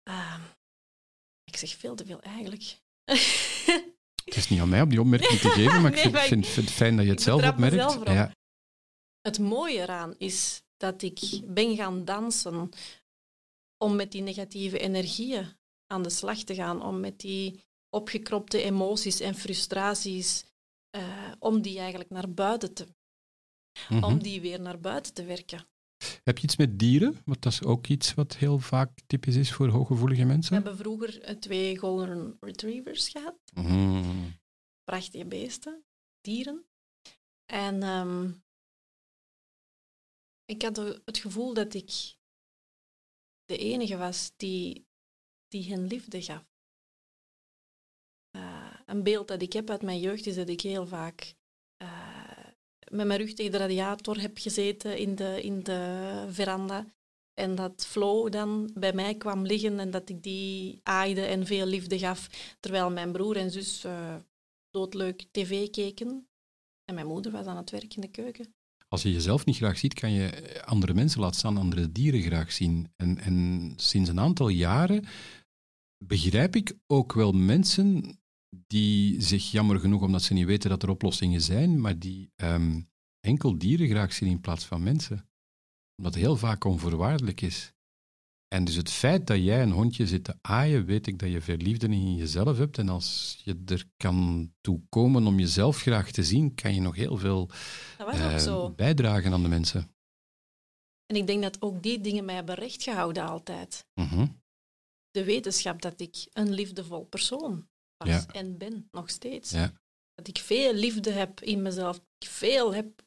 ah, ik zeg veel te veel eigenlijk. Het is niet aan mij om die opmerking te geven, maar ik Nee, vind, ik- vind, vind het fijn dat je het zelf opmerkt. Ja. het mooie eraan is dat ik ben gaan dansen om met die negatieve energieën aan de slag te gaan. Om met die opgekropte emoties en frustraties, eh, om die eigenlijk naar buiten te Mhm. om die weer naar buiten te werken. Heb je iets met dieren? Want dat is ook iets wat heel vaak typisch is voor hooggevoelige We mensen. hebben vroeger eh, twee golden retrievers gehad, Mhm. prachtige beesten, dieren. En ehm, ik had het gevoel dat ik de enige was die, die hen liefde gaf. Een beeld dat ik heb uit mijn jeugd is dat ik heel vaak eh, met mijn rug tegen de radiator heb gezeten in de, in de veranda. En dat Flo dan bij mij kwam liggen en dat ik die aaide en veel liefde gaf. Terwijl mijn broer en zus eh, doodleuk tv keken. En mijn moeder was aan het werk in de keuken. Als je jezelf niet graag ziet, kan je andere mensen, laat staan andere dieren, graag zien. En, en sinds een aantal jaren begrijp ik ook wel mensen die zich jammer genoeg, omdat ze niet weten dat er oplossingen zijn, maar die ehm, enkel dieren graag zien in plaats van mensen. Omdat het heel vaak onvoorwaardelijk is. En dus het feit dat jij een hondje zit te aaien, weet ik dat je veel liefde in jezelf hebt. En als je er kan toe komen om jezelf graag te zien, kan je nog heel veel eh, bijdragen aan de mensen. En ik denk dat ook die dingen mij hebben recht gehouden altijd. Mhm. De wetenschap dat ik een liefdevol persoon was Ja. en ben, nog steeds. Ja. Dat ik veel liefde heb in mezelf, dat ik veel heb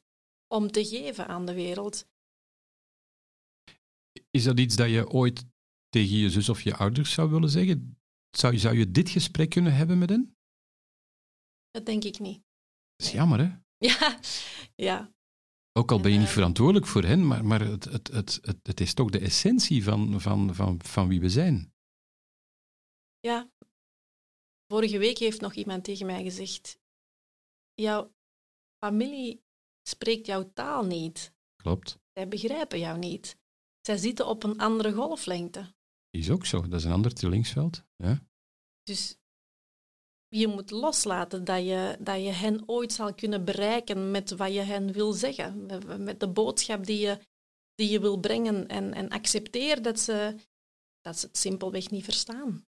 om te geven aan de wereld. Is dat iets dat je ooit tegen je zus of je ouders zou willen zeggen? Zou, je- zou je dit gesprek kunnen hebben met hen? Dat denk ik niet. Dat is jammer, hè? Ja, ja. Ook al ben je niet eh, verantwoordelijk voor hen, maar, maar het, het, het, het, het is toch de essentie van, van, van, van wie we zijn. ja. Vorige week heeft nog iemand tegen mij gezegd: Jouw familie spreekt jouw taal niet. Klopt. Zij begrijpen jou niet. Zij zitten op een andere golflengte. Is ook zo. Dat is een ander trillingsveld. Ja. Dus je moet loslaten dat je, dat je hen ooit zal kunnen bereiken met wat je hen wil zeggen. Met- de boodschap die je, die je wil brengen. En, en accepteer dat ze, dat ze het simpelweg niet verstaan.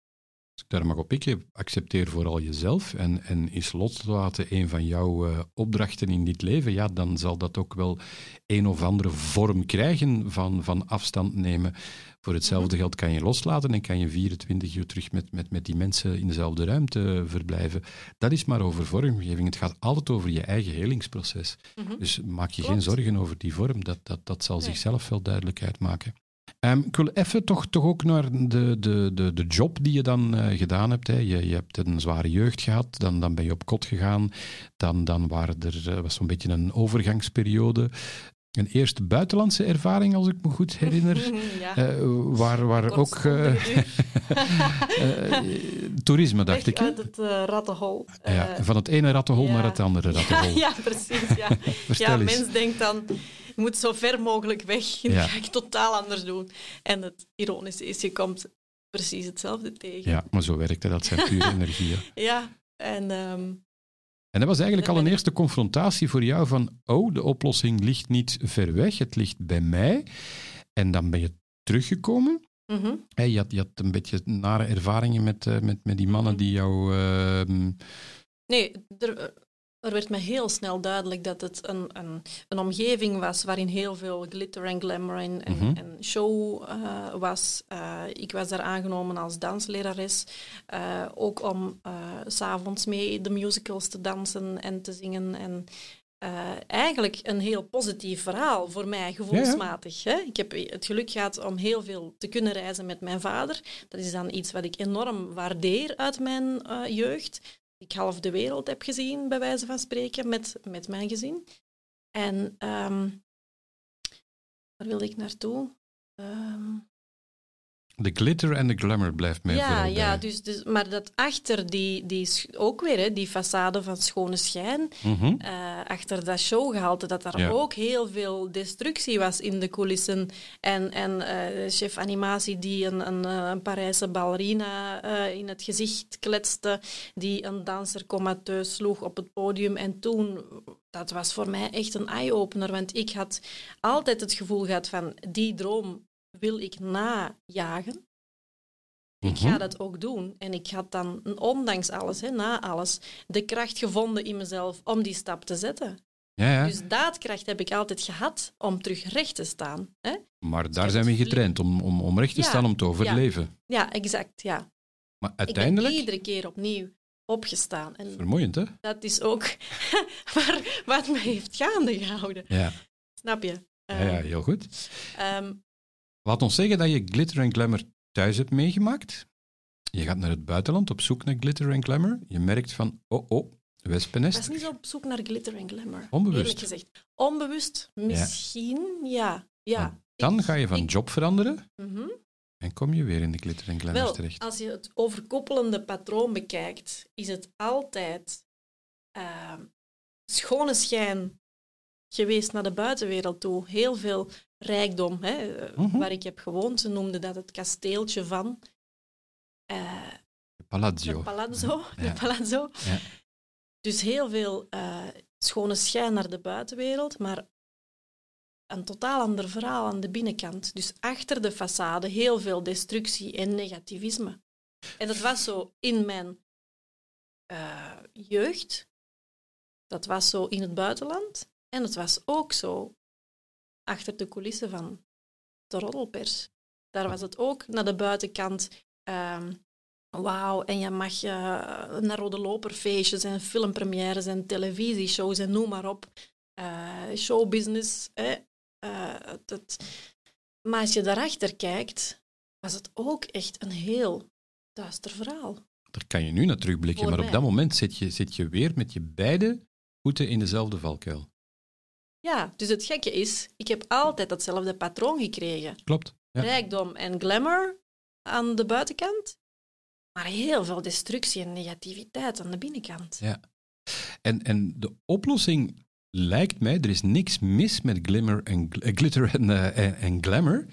Als ik daar mag op pikken, accepteer vooral jezelf en, en is loslaten een van jouw eh, opdrachten in dit leven, ja, dan zal dat ook wel een of andere vorm krijgen van, van afstand nemen. Voor hetzelfde geld kan je loslaten en kan je 24 uur terug met, met, met die mensen in dezelfde ruimte verblijven. Dat is maar over vormgeving. Het gaat altijd over je eigen helingsproces. Dus maak je geen zorgen over die vorm. Dat, dat, dat zal Nee. zichzelf wel duidelijk uitmaken. Ehm, ik wil even toch, toch ook naar de, de, de, de job die je dan eh, gedaan hebt. Hè. Je, je hebt een zware jeugd gehad, dan, dan ben je op kot gegaan. Dan, dan waren er, eh, was zo'n beetje een overgangsperiode. een eerste buitenlandse ervaring, als ik me goed herinner. ja. Eh, waar waar ook toerisme, dacht ik. uit het rattenhol. ja, van het ene rattenhol ja. naar het andere rattenhol. ja, precies. Ja. Ja, mens denkt dan, moet zo ver mogelijk weg. Dat Ja. ga ik totaal anders doen. En het ironische is, je komt precies hetzelfde tegen. Ja, maar zo werkt het. Dat zijn pure energieën. Ja, en ehm, En dat was eigenlijk al een eerste confrontatie voor jou van, oh, de oplossing ligt niet ver weg, het ligt bij mij. En dan ben je teruggekomen. mhm. Je, had, je had een beetje nare ervaringen met, eh, met, met die mannen Mhm. die jou... ehm, nee, er, er werd me heel snel duidelijk dat het een, een, een omgeving was waarin heel veel glitter en glamour en, en, Mhm. en show eh, was. Eh, ik was daar aangenomen als danslerares, eh, ook om s s'avonds mee de musicals te dansen en te zingen. En eigenlijk een heel positief verhaal voor mij, gevoelsmatig. Hè? Ik heb het geluk gehad om heel veel te kunnen reizen met mijn vader. Dat is dan iets wat ik enorm waardeer uit mijn jeugd. Ik half de wereld heb gezien, bij wijze van spreken, met, met mijn gezin. En ehm waar wilde ik naartoe? Ehm, de glitter en de glamour blijft mij ja, vooral ja dus, dus, maar dat achter die, die ook weer, hè, die façade van schone schijn, Mhm. eh, achter dat showgehalte, dat er Ja. ook heel veel destructie was in de coulissen. En, en eh, chef animatie die een, een, eh, een Parijse ballerina in het gezicht kletste, die een danser comateus sloeg op het podium. En toen, dat was voor mij echt een eye-opener, want ik had altijd het gevoel gehad van, die droom wil ik najagen. Ik Mhm. ga dat ook doen. En ik had dan, ondanks alles, hè, na alles, de kracht gevonden in mezelf om die stap te zetten. Ja, ja. Dus daadkracht heb ik altijd gehad om terug recht te staan. Hè? maar daar het zijn we getraind om, om, om recht te Ja, staan, om te overleven. Ja, exact. Ja. Maar Ik ben uiteindelijk, iedere keer opnieuw opgestaan. En vermoeiend hè? dat is ook waar, wat me heeft gaande gehouden. Ja, Snap je? ja, ja heel goed. Ehm, Laat ons zeggen dat je glitter en glamour thuis hebt meegemaakt. Je gaat naar het buitenland op zoek naar glitter en glamour. Je merkt van, oh oh, wespennest. was niet zo op zoek naar glitter en glamour. Onbewust. Eerlijk gezegd. Onbewust, misschien, ja. ja. Dan Ik- ga je van ik- job veranderen Mhm. en kom je weer in de glitter en glamour Wel, terecht. als je het overkoepelende patroon bekijkt, is het altijd ehm, schone schijn geweest naar de buitenwereld toe. Heel veel rijkdom. Hè, eh, Mhm. Waar ik heb gewoond, ze noemden dat het kasteeltje van. eh Palazzo. de palazzo. Ja. Palazzo. Ja. Dus heel veel eh, schone schijn naar de buitenwereld, maar een totaal ander verhaal aan de binnenkant. Dus achter de façade heel veel destructie en negativisme. En dat was zo in mijn jeugd, dat was zo in het buitenland en het was ook zo achter de coulissen van de roddelpers. Daar was het ook naar de buitenkant. ehm, Wauw, en je mag eh, naar rode loperfeestjes en filmpremières en televisieshows en noem maar op. Eh, showbusiness. Hè? Eh, dat... Maar als je daarachter kijkt, was het ook echt een heel duister verhaal. Daar kan je nu naar terugblikken, Voor maar op dat moment zit je, zit je weer met je beide voeten in dezelfde valkuil. Ja, dus het gekke is, ik heb altijd datzelfde patroon gekregen. Klopt. Ja. Rijkdom en glamour aan de buitenkant, maar heel veel destructie en negativiteit aan de binnenkant. Ja. En, en de oplossing lijkt mij, er is niks mis met glimmer en, eh, glitter en, eh, en, en glamour,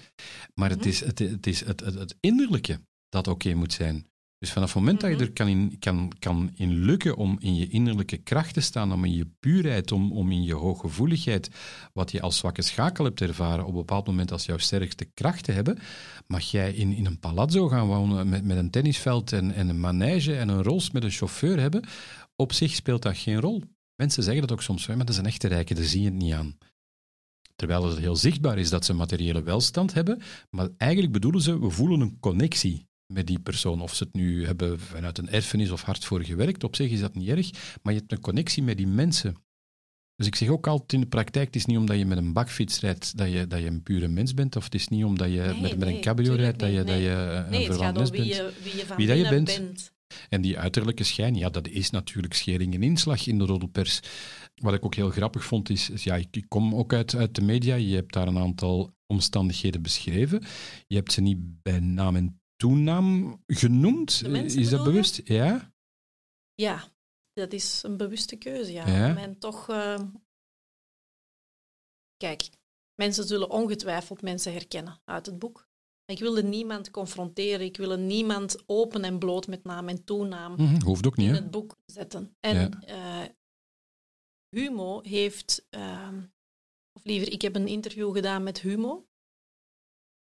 maar het Mhm. is het, het, is het, het, het innerlijke dat oké moet zijn. Dus vanaf het moment dat je Mhm. er kan in, kan, kan in lukken om in je innerlijke kracht te staan, om in je puurheid, om, om in je hooggevoeligheid, wat je als zwakke schakel hebt ervaren, op een bepaald moment als jouw sterkste kracht te hebben, mag jij in, in een palazzo gaan wonen met, met een tennisveld en, en een manege en een rols met een chauffeur hebben. Op zich speelt dat geen rol. Mensen zeggen dat ook soms, maar dat is een echte rijke, daar zie je het niet aan. Terwijl het heel zichtbaar is dat ze materiële welstand hebben, maar eigenlijk bedoelen ze, we voelen een connectie met die persoon. Of ze het nu hebben vanuit een erfenis of hard voor gewerkt, op zich is dat niet erg, maar je hebt een connectie met die mensen. Dus ik zeg ook altijd in de praktijk, het is niet omdat je met een bakfiets rijdt dat je, dat je een pure mens bent, of het is niet omdat je Nee, met, met nee, een cabrio rijdt dat je, dat je een mens wie bent. je, wie je van Wie dat je bent. bent. En die uiterlijke schijn, ja, dat is natuurlijk schering en inslag in de roddelpers. Wat ik ook heel grappig vond, is, is ja, ik kom ook uit, uit de media, je hebt daar een aantal omstandigheden beschreven. Je hebt ze niet bij naam en toenaam genoemd. Is dat bewust? Ja? Ja, dat is een bewuste keuze, ja. ja. En toch... Uh... Kijk, mensen zullen ongetwijfeld mensen herkennen uit het boek. Ik wilde niemand confronteren, ik wilde niemand open en bloot met naam en toenaam mm hoeft ook niet, in het boek zetten. En ja. uh, Humo heeft, uh, of liever, ik heb een interview gedaan met Humo.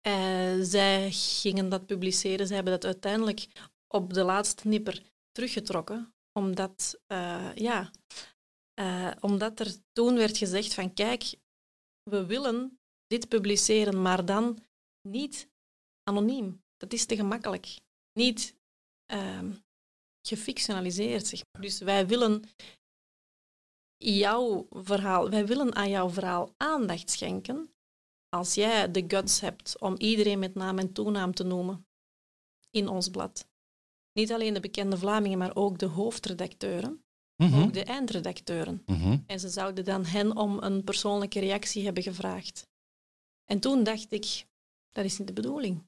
Uh, zij gingen dat publiceren, ze hebben dat uiteindelijk op de laatste nipper teruggetrokken, omdat, uh, ja, omdat er toen werd gezegd van kijk, we willen dit publiceren, maar dan niet anoniem. Dat is te gemakkelijk. Niet uh, gefictionaliseerd. Zeg. Dus wij willen jouw verhaal, wij willen aan jouw verhaal aandacht schenken. Als jij de guts hebt om iedereen met naam en toenaam te noemen in ons blad. Niet alleen de bekende Vlamingen, maar ook de hoofdredacteuren. Mhm. Ook de eindredacteuren. Mhm. En ze zouden dan hen om een persoonlijke reactie hebben gevraagd. En toen dacht ik, dat is niet de bedoeling.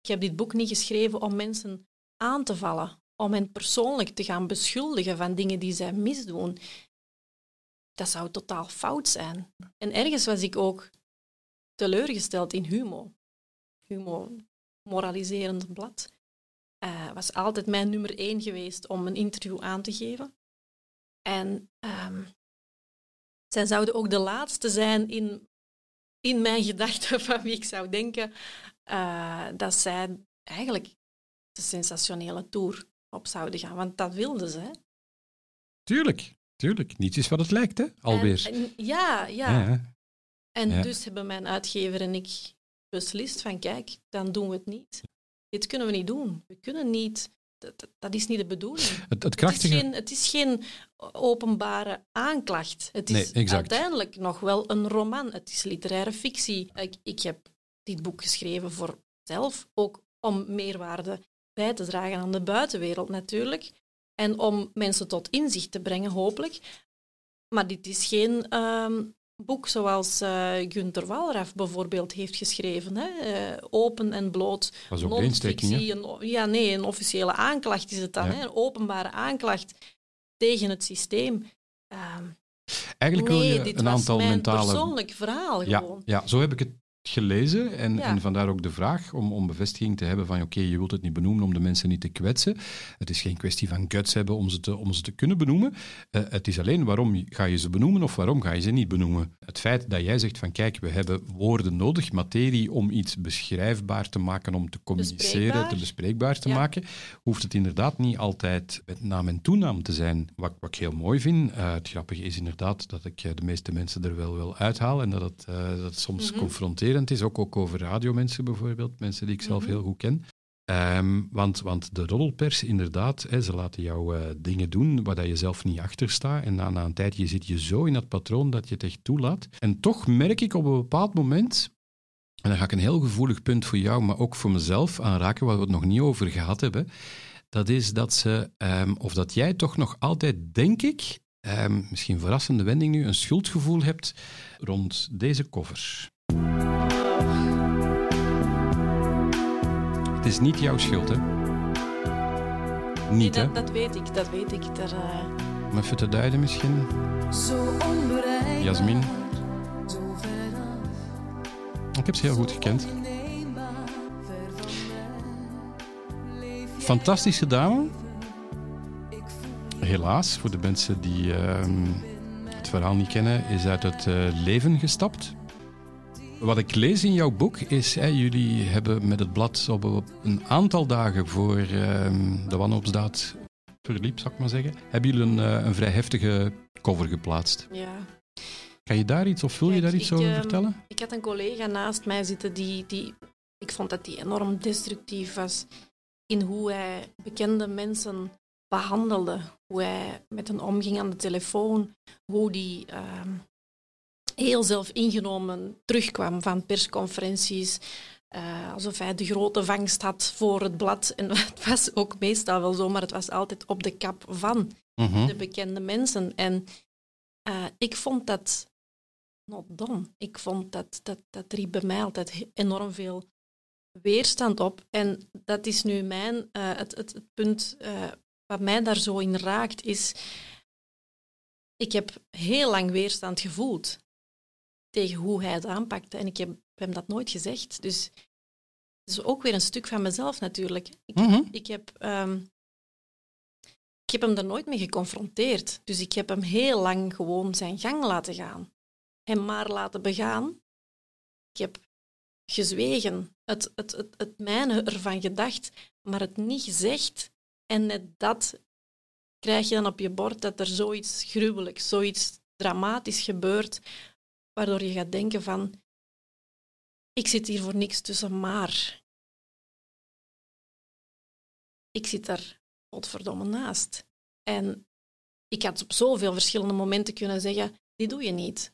Ik heb dit boek niet geschreven om mensen aan te vallen, om hen persoonlijk te gaan beschuldigen van dingen die zij misdoen. Dat zou totaal fout zijn. En ergens was ik ook teleurgesteld in Humo. Humo, moraliserend blad, uh, was altijd mijn nummer één geweest om een interview aan te geven. En um, zij zouden ook de laatste zijn in, in mijn gedachten van wie ik zou denken uh, dat zij eigenlijk de sensationele tour op zouden gaan. Want dat wilden ze. Tuurlijk, tuurlijk. Niets is wat het lijkt, hè? Alweer. En, ja, ja, ja. En dus hebben mijn uitgever en ik beslist van kijk, dan doen we het niet. Dit kunnen we niet doen. We kunnen niet dat, dat, is niet de bedoeling. Het, het, krachtige... het, is geen, het is geen openbare aanklacht. Het is uiteindelijk nog wel een roman. Het is literaire fictie. Ik, ik heb dit boek geschreven voor zelf, ook om meerwaarde bij te dragen aan de buitenwereld natuurlijk. En om mensen tot inzicht te brengen, hopelijk. Maar dit is geen um, boek zoals uh, Gunther Walraff bijvoorbeeld heeft geschreven. Hè? Uh, open en bloot. Was ook non-fictie. Ja, nee, een officiële aanklacht is het dan. Hè? Een openbare aanklacht tegen het systeem. Uh, Eigenlijk nee, wil je een aantal mentale... persoonlijk verhaal ja, gewoon. Ja, zo heb ik het gelezen en, en vandaar ook de vraag om, om bevestiging te hebben van oké, je wilt het niet benoemen om de mensen niet te kwetsen. Het is geen kwestie van guts hebben om ze te, om ze te kunnen benoemen. Uh, het is alleen waarom ga je ze benoemen of waarom ga je ze niet benoemen. Het feit dat jij zegt van kijk, we hebben woorden nodig, materie om iets beschrijfbaar te maken, om te communiceren, bespreekbaar. te bespreekbaar te maken, hoeft het inderdaad niet altijd met naam en toenaam te zijn. Wat, wat ik heel mooi vind, uh, het grappige is inderdaad dat ik uh, de meeste mensen er wel wel uithaal en dat het, dat het soms mm -hmm. Confronterend is, ook, ook over radiomensen bijvoorbeeld, mensen die ik zelf mhm. heel goed ken. Um, want, want de roddelpers, inderdaad, hè, ze laten jou uh, dingen doen waar je zelf niet achter staat. En na, na een tijdje zit je zo in dat patroon dat je het echt toelaat. En toch merk ik op een bepaald moment, en dan ga ik een heel gevoelig punt voor jou, maar ook voor mezelf aanraken, waar we het nog niet over gehad hebben. Dat is dat ze, um, of dat jij toch nog altijd, denk ik, um, misschien verrassende wending nu, een schuldgevoel hebt rond deze covers. Het is niet jouw schuld, hè? Niet, nee, dat, hè? Dat weet ik, dat weet ik. Er, uh... Om even te duiden misschien. Zo Jasmin. Ik heb ze heel goed gekend. Fantastische dame. Helaas, voor de mensen die uh, het verhaal niet kennen, is uit het uh, leven gestapt. Wat ik lees in jouw boek is, hè, jullie hebben met het blad op een aantal dagen voor uh, de wanhoopsdaad verliep, zou ik maar zeggen, hebben jullie een, uh, een vrij heftige cover geplaatst. Ja. Kan je daar iets of wil je daar iets ik, over uh, vertellen? Ik had een collega naast mij zitten die, die, ik vond dat die enorm destructief was in hoe hij bekende mensen behandelde, hoe hij met hen omging aan de telefoon, hoe die ehm, heel zelf ingenomen terugkwam van persconferenties. uh, alsof hij de grote vangst had voor het blad. En het was ook meestal wel zo, maar het was altijd op de kap van Mhm. de bekende mensen. En uh, ik vond dat not dom. Ik vond dat, dat, dat riep bij mij altijd enorm veel weerstand op. En dat is nu mijn, uh, het, het, het, punt wat mij daar zo in raakt, is ik heb heel lang weerstand gevoeld tegen hoe hij het aanpakte. En ik heb hem dat nooit gezegd. Dus het is ook weer een stuk van mezelf natuurlijk. Ik, mm -hmm. ik heb... Um, ik heb hem er nooit mee geconfronteerd. Dus ik heb hem heel lang gewoon zijn gang laten gaan. Hem maar laten begaan. Ik heb gezwegen, het, het, het, het mijne ervan gedacht, maar het niet gezegd. En net dat krijg je dan op je bord, dat er zoiets gruwelijks, zoiets dramatisch gebeurt, waardoor je gaat denken van, ik zit hier voor niks tussen maar. Ik zit daar godverdomme naast. En ik had op zoveel verschillende momenten kunnen zeggen, dit doe je niet.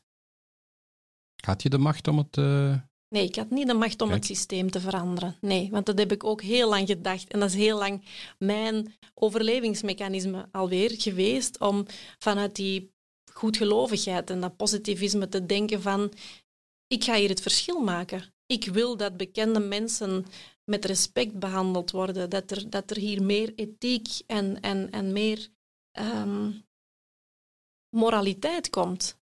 Had je de macht om het... Uh... Nee, ik had niet de macht om Kijk. het systeem te veranderen. Nee, want dat heb ik ook heel lang gedacht. En dat is heel lang mijn overlevingsmechanisme alweer geweest, om vanuit die goedgelovigheid en dat positivisme te denken van, ik ga hier het verschil maken. Ik wil dat bekende mensen met respect behandeld worden, dat er, dat er hier meer ethiek en, en, en meer um, moraliteit komt.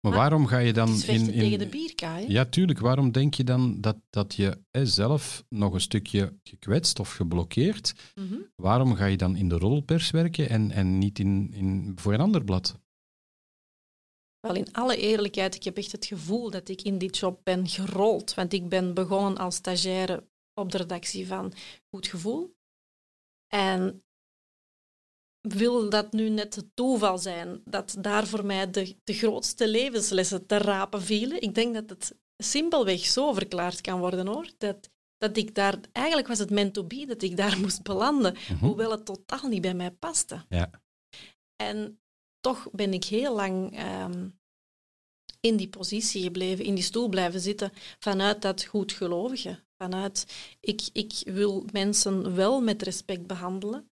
Maar waarom ga je dan in, in... tegen de bierkaai. Ja, tuurlijk. Waarom denk je dan dat, dat je eh, zelf nog een stukje gekwetst of geblokkeerd? Mhm. Waarom ga je dan in de roddelpers werken en, en niet in, in, voor een ander blad? Wel, in alle eerlijkheid, ik heb echt het gevoel dat ik in die job ben gerold. Want ik ben begonnen als stagiaire op de redactie van Goed Gevoel. En wil dat nu net het toeval zijn dat daar voor mij de, de grootste levenslessen te rapen vielen? Ik denk dat het simpelweg zo verklaard kan worden, hoor. Dat, dat ik daar... Eigenlijk was het meant to be dat ik daar moest belanden, Mhm. hoewel het totaal niet bij mij paste. Ja. En toch ben ik heel lang um, in die positie gebleven, in die stoel blijven zitten, vanuit dat goedgelovige. Vanuit, ik, ik wil mensen wel met respect behandelen.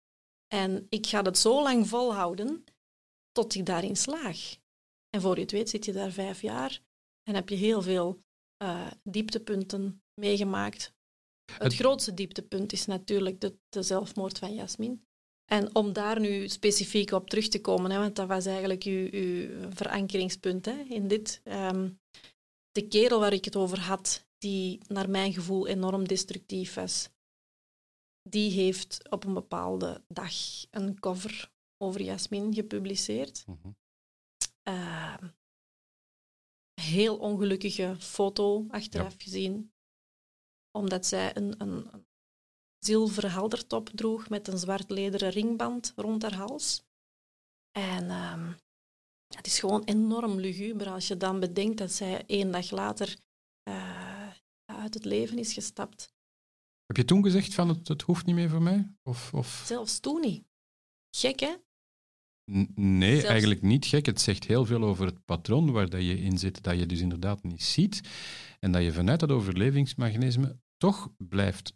En ik ga het zo lang volhouden tot ik daarin slaag. En voor je het weet zit je daar vijf jaar en heb je heel veel uh, dieptepunten meegemaakt. Het, het, grootste dieptepunt is natuurlijk de, de zelfmoord van Jasmin. En om daar nu specifiek op terug te komen, hè, want dat was eigenlijk uw, uw verankeringspunt hè, in dit. Um, de kerel waar ik het over had, die naar mijn gevoel enorm destructief was, die heeft op een bepaalde dag een cover over Jasmin gepubliceerd. Mm -hmm. uh, heel ongelukkige foto achteraf ja. gezien, omdat zij een, een, een zilveren haldertop droeg met een zwart lederen ringband rond haar hals. En um, het is gewoon enorm luguber als je dan bedenkt dat zij één dag later uh, uit het leven is gestapt. Heb je toen gezegd van het, het hoeft niet meer voor mij? Of, of... Zelfs toen niet. Gek, hè? N nee, Zelfs... eigenlijk niet gek. Het zegt heel veel over het patroon waar dat je in zit, dat je dus inderdaad niet ziet. En dat je vanuit dat overlevingsmechanisme toch blijft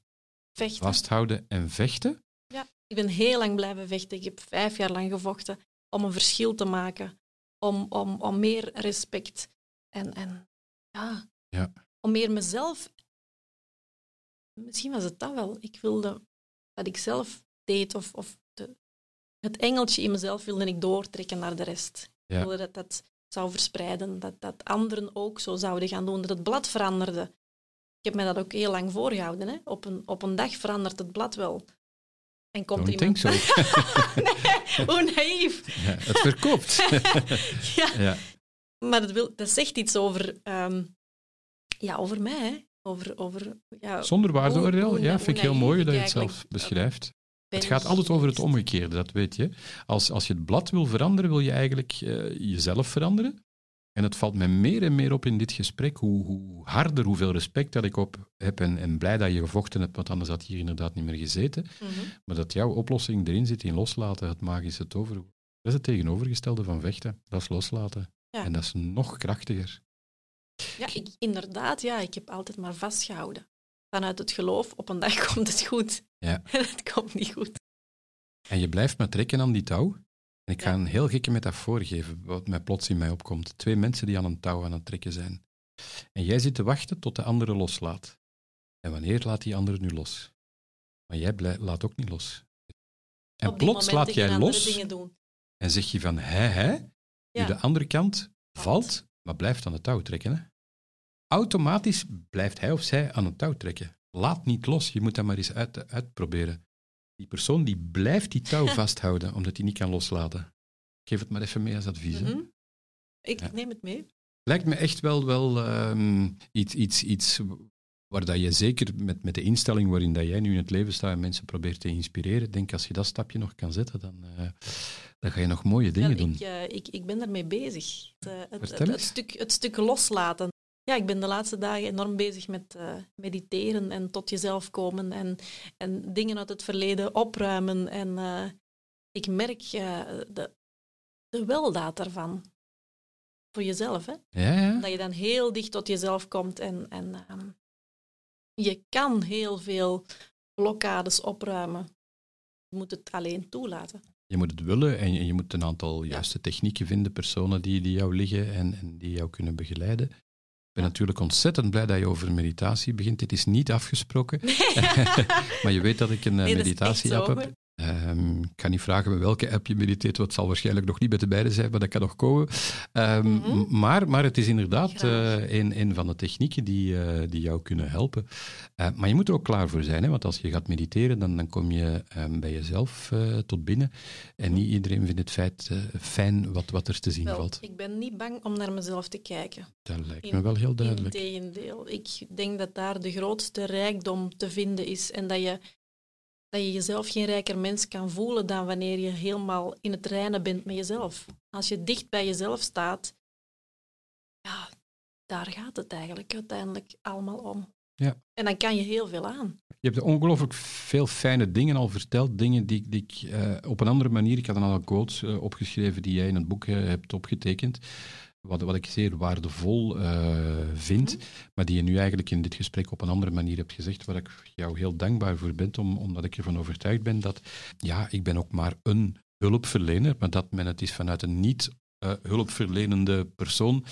vechten. vasthouden en vechten. Ja, ik ben heel lang blijven vechten. Ik heb vijf jaar lang gevochten om een verschil te maken. Om, om, om meer respect en, en ja, ja, om meer mezelf. Misschien was het dat wel. Ik wilde wat ik zelf deed, of, of de, het engeltje in mezelf wilde ik doortrekken naar de rest. Ja. Ik wilde dat dat zou verspreiden, dat, dat anderen ook zo zouden gaan doen, dat het blad veranderde. Ik heb mij dat ook heel lang voorgehouden. Hè? Op, een, op een dag verandert het blad wel. En komt Don't iemand... think so. nee, hoe naïef. Ja, het verkoopt. ja. ja. Maar dat, wil, dat zegt iets over, um, ja, over mij. Hè? Over, over, ja, Zonder waardeoordeel, ja, vind ik heel mooi dat je het zelf beschrijft. Het gaat altijd over het omgekeerde, dat weet je. Als, als je het blad wil veranderen, wil je eigenlijk eh, jezelf veranderen. En het valt mij meer en meer op in dit gesprek hoe, hoe harder, hoeveel respect dat ik op heb en, en blij dat je gevochten hebt, want anders had je hier inderdaad niet meer gezeten. Mhm. Maar dat jouw oplossing erin zit in loslaten, het magische tover. Dat is het tegenovergestelde van vechten. Dat is loslaten. Ja. En dat is nog krachtiger. Ja, ik, inderdaad, ja. Ik heb altijd maar vastgehouden. vanuit het geloof, op een dag komt het goed. Ja. En het komt niet goed. En je blijft maar trekken aan die touw. En ik ga Ja. een heel gekke metafoor geven, wat mij plots in mij opkomt. Twee mensen die aan een touw aan het trekken zijn. En jij zit te wachten tot de andere loslaat. En wanneer laat die andere nu los? Maar jij laat ook niet los. En plots laat jij los en zeg je van hè, hè. Nu de andere kant Valt. valt, maar blijft aan het touw trekken. Hè? Automatisch blijft hij of zij aan het touw trekken. Laat niet los, je moet dat maar eens uit, uitproberen. Die persoon die blijft die touw vasthouden, omdat hij niet kan loslaten. Ik geef het maar even mee als advies. Mhm. Ik Ja. neem het mee. Lijkt me echt wel, wel ehm, iets, iets, iets waar dat je zeker met, met de instelling waarin dat jij nu in het leven staat en mensen probeert te inspireren, denk als je dat stapje nog kan zetten, dan, eh, dan ga je nog mooie dingen doen. ik, eh, ik, ik ben daarmee bezig. Het, eh, het, stuk, het stuk loslaten. Ja, ik ben de laatste dagen enorm bezig met eh, mediteren en tot jezelf komen en, en dingen uit het verleden opruimen. En eh, ik merk eh, de, de weldaad daarvan. Voor jezelf, hè? Ja, ja. Dat je dan heel dicht tot jezelf komt en, en ehm, je kan heel veel blokkades opruimen. Je moet het alleen toelaten. Je moet het willen en je, je moet een aantal juiste technieken vinden, personen die, die jou liggen en, en die jou kunnen begeleiden. Ik ben natuurlijk ontzettend blij dat je over meditatie begint. Dit is niet afgesproken, maar je weet dat ik een eh, Nee, meditatie-app heb. Ehm, ik kan niet vragen met welke app je mediteert, want het zal waarschijnlijk nog niet bij de beide zijn, maar dat kan nog komen. Ehm, Mhm. maar, maar het is inderdaad eh, een, een van de technieken die, eh, die jou kunnen helpen. Eh, maar je moet er ook klaar voor zijn, hè? want als je gaat mediteren, dan, dan kom je ehm, bij jezelf tot binnen. En niet iedereen vindt het feit, fijn wat, wat er te zien Wel, valt. ik ben niet bang om naar mezelf te kijken. Dat lijkt in- me wel heel duidelijk. Integendeel. Ik denk dat daar de grootste rijkdom te vinden is. En dat je, dat je jezelf geen rijker mens kan voelen dan wanneer je helemaal in het reinen bent met jezelf. Als je dicht bij jezelf staat, ja, daar gaat het eigenlijk uiteindelijk allemaal om. Ja. En dan kan je heel veel aan. Je hebt ongelooflijk veel fijne dingen al verteld. Dingen die, die ik eh, op een andere manier. Ik had een aantal quotes eh, opgeschreven die jij in het boek eh, hebt opgetekend. Wat, wat ik zeer waardevol eh, vind. Maar die je nu eigenlijk in dit gesprek op een andere manier hebt gezegd. Waar ik jou heel dankbaar voor ben. Om, omdat ik ervan overtuigd ben dat. Ja, ik ben ook maar een hulpverlener. Maar dat men het is vanuit een niet. eh, hulpverlenende persoon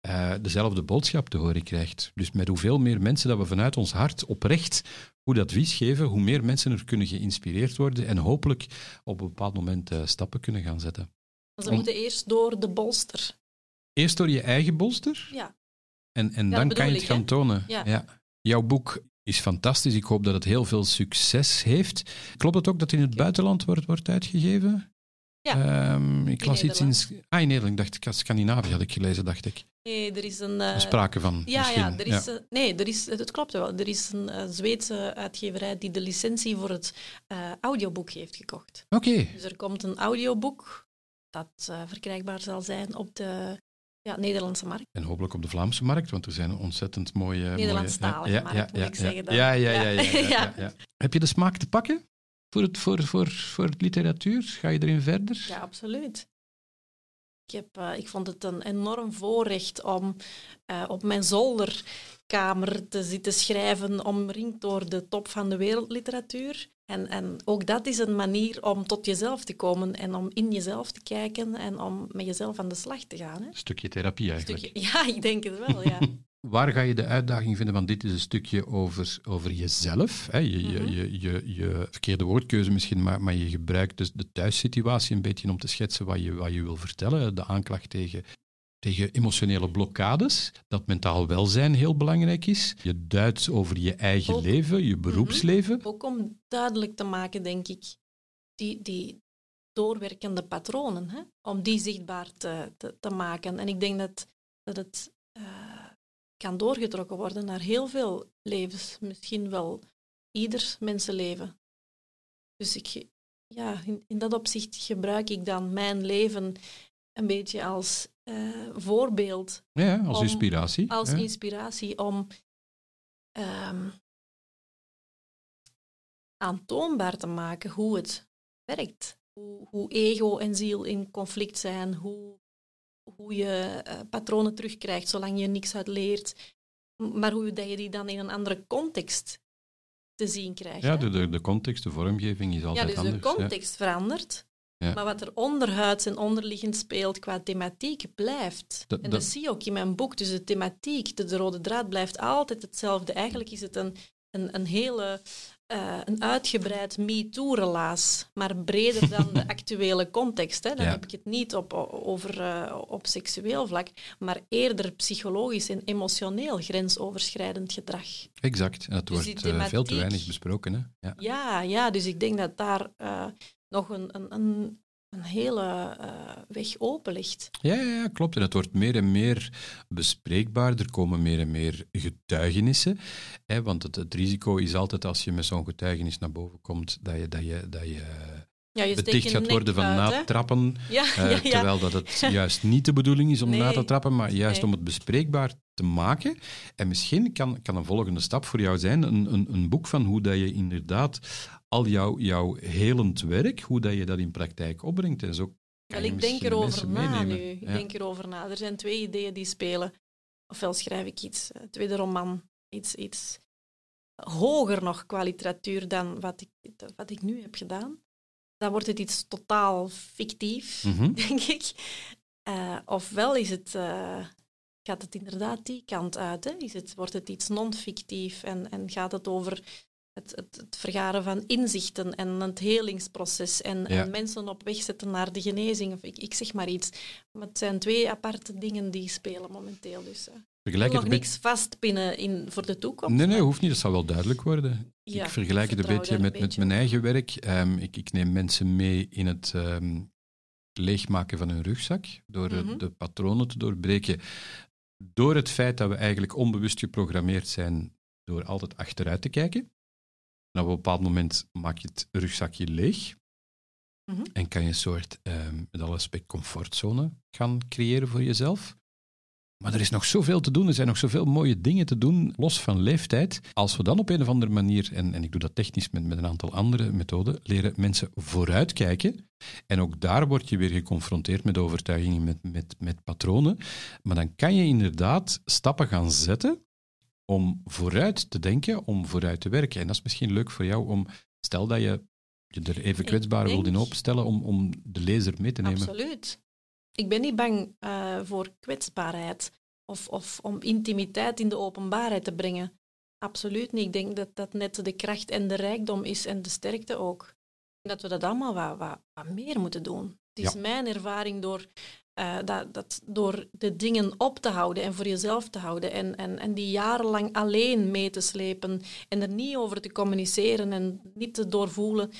eh, dezelfde boodschap te horen krijgt. Dus met hoeveel meer mensen dat we vanuit ons hart oprecht goed advies geven, hoe meer mensen er kunnen geïnspireerd worden en hopelijk op een bepaald moment stappen kunnen gaan zetten. Ze Om- moeten eerst door de bolster. Eerst door je eigen bolster Ja. en, en dan kan je het ik, gaan tonen. Ja. Jouw boek is fantastisch. Ik hoop dat het heel veel succes heeft. Klopt het ook dat in het buitenland wordt, wordt uitgegeven? Ja, Ehm, ik in las iets in... Ah, in Nederland. Dacht, ik Scandinavië had ik gelezen, dacht ik. Nee, er is een... eh, sprake van, Ja, misschien. ja, er is, eh, nee, er is, het klopt wel. Er is een eh, Zweedse uitgeverij die de licentie voor het audioboek heeft gekocht. Oké. Dus er komt een audioboek dat verkrijgbaar zal zijn op de ja, Nederlandse markt. En hopelijk op de Vlaamse markt, want er zijn ontzettend mooie... Nederlandstalige mooie, markt, moet ik ja, zeggen dan. Ja, ja, ja. ja, ja, ja, Ja. ja. Heb je de smaak te pakken voor, het, voor, voor, voor het literatuur? Ga je erin verder? Ja, absoluut. Ik, heb, eh, ik vond het een enorm voorrecht om eh, op mijn zolderkamer te zitten schrijven, omringd door de top van de wereldliteratuur. En, en ook dat is een manier om tot jezelf te komen en om in jezelf te kijken en om met jezelf aan de slag te gaan. Hè. Een stukje therapie eigenlijk. Stukje- ja, ik denk het wel, ja. Waar ga je de uitdaging vinden? Want dit is een stukje over, over jezelf. Hè? Je, je, Mhm. je, je, je verkeerde woordkeuze misschien, maar, maar je gebruikt dus de thuissituatie een beetje om te schetsen wat je, wat je wil vertellen. De aanklacht tegen, tegen emotionele blokkades. Dat mentaal welzijn heel belangrijk is. Je duidt over je eigen Ook. leven, je beroepsleven. Ook om duidelijk te maken, denk ik, die, die doorwerkende patronen, hè? om die zichtbaar te, te, te maken. En ik denk dat, dat het eh, kan doorgetrokken worden naar heel veel levens, misschien wel ieder mensenleven. Dus ik, ja, in, in dat opzicht gebruik ik dan mijn leven een beetje als eh, voorbeeld Ja, als Om- inspiratie. als inspiratie om ehm, aantoonbaar te maken hoe het werkt. Hoe, hoe ego en ziel in conflict zijn, hoe, hoe je eh, patronen terugkrijgt zolang je niks uit leert. Maar hoe dat je die dan in een andere context te zien krijgt. Ja, de, de, de context, de vormgeving is ja, altijd dus anders. de context verandert, Ja. maar wat er onderhuids en onderliggend speelt qua thematiek blijft. Dat- en dat- zie je ook in mijn boek. Dus de thematiek, de, de rode draad blijft altijd hetzelfde. Eigenlijk is het een, een, een hele... eh, een uitgebreid MeToo-relaas, maar breder dan de actuele context. Hè. Dan Ja. heb ik het niet op, over, eh, op seksueel vlak, maar eerder psychologisch en emotioneel grensoverschrijdend gedrag. Exact. En dat Dus wordt eh, veel te weinig besproken. Hè? Ja. Ja, ja, dus ik denk dat daar nog een, een, een, een hele eh, weg open ligt. Ja, ja, ja, klopt. En het wordt meer en meer bespreekbaar. Er komen meer en meer getuigenissen. Hè, want het, het risico is altijd als je met zo'n getuigenis naar boven komt, dat je, dat je, dat je Ja, je beticht gaat worden van uit, natrappen. Ja, eh, ja, ja. Terwijl dat het juist niet de bedoeling is om Nee. na te trappen, maar juist Nee. om het bespreekbaar te maken. En misschien kan, kan een volgende stap voor jou zijn een, een, een boek van hoe dat je inderdaad al jouw, jouw helend werk, hoe dat je dat in praktijk opbrengt. En zo Wel, ik denk erover na nu. Ik Ja. denk erover na. Er zijn twee ideeën die spelen. Ofwel schrijf ik iets, een tweede roman, iets, iets hoger nog qua literatuur dan wat ik, wat ik nu heb gedaan. Dan wordt het iets totaal fictief, Mhm. denk ik. Eh, ofwel is het, eh, gaat het inderdaad die kant uit. Hè? Is het, wordt het iets non-fictief en, en gaat het over het, het, het vergaren van inzichten en het helingsproces en, Ja. en mensen op weg zetten naar de genezing. Of ik, ik zeg maar iets. Maar het zijn twee aparte dingen die spelen momenteel. Dus, eh. ik Vergelijk het nog niks vastpinnen in, voor de toekomst. Nee, nee, hoeft niet. Dat zal wel duidelijk worden. Ja, ik vergelijk het een beetje met, met mijn eigen werk. Ehm, ik, ik neem mensen mee in het ehm, leegmaken van hun rugzak, door Mhm. de patronen te doorbreken. Door het feit dat we eigenlijk onbewust geprogrammeerd zijn door altijd achteruit te kijken. En op een bepaald moment maak je het rugzakje leeg. Mhm. En kan je een soort, ehm, met alle respect, comfortzone gaan creëren voor jezelf. Maar er is nog zoveel te doen, er zijn nog zoveel mooie dingen te doen, los van leeftijd. Als we dan op een of andere manier, en, en ik doe dat technisch met, met een aantal andere methoden, leren mensen vooruitkijken. En ook daar word je weer geconfronteerd met overtuigingen, met, met, met patronen. Maar dan kan je inderdaad stappen gaan zetten om vooruit te denken, om vooruit te werken. En dat is misschien leuk voor jou om, stel dat je je er even kwetsbaar wil in opstellen, om, om de lezer mee te nemen. Absoluut. Ik ben niet bang eh, voor kwetsbaarheid of, of om intimiteit in de openbaarheid te brengen. Absoluut niet. Ik denk dat dat net de kracht en de rijkdom is en de sterkte ook. Dat we dat allemaal wat, wat, wat meer moeten doen. Het is Ja. mijn ervaring door, eh, dat, dat, door de dingen op te houden en voor jezelf te houden en, en, en die jarenlang alleen mee te slepen en er niet over te communiceren en niet te doorvoelen,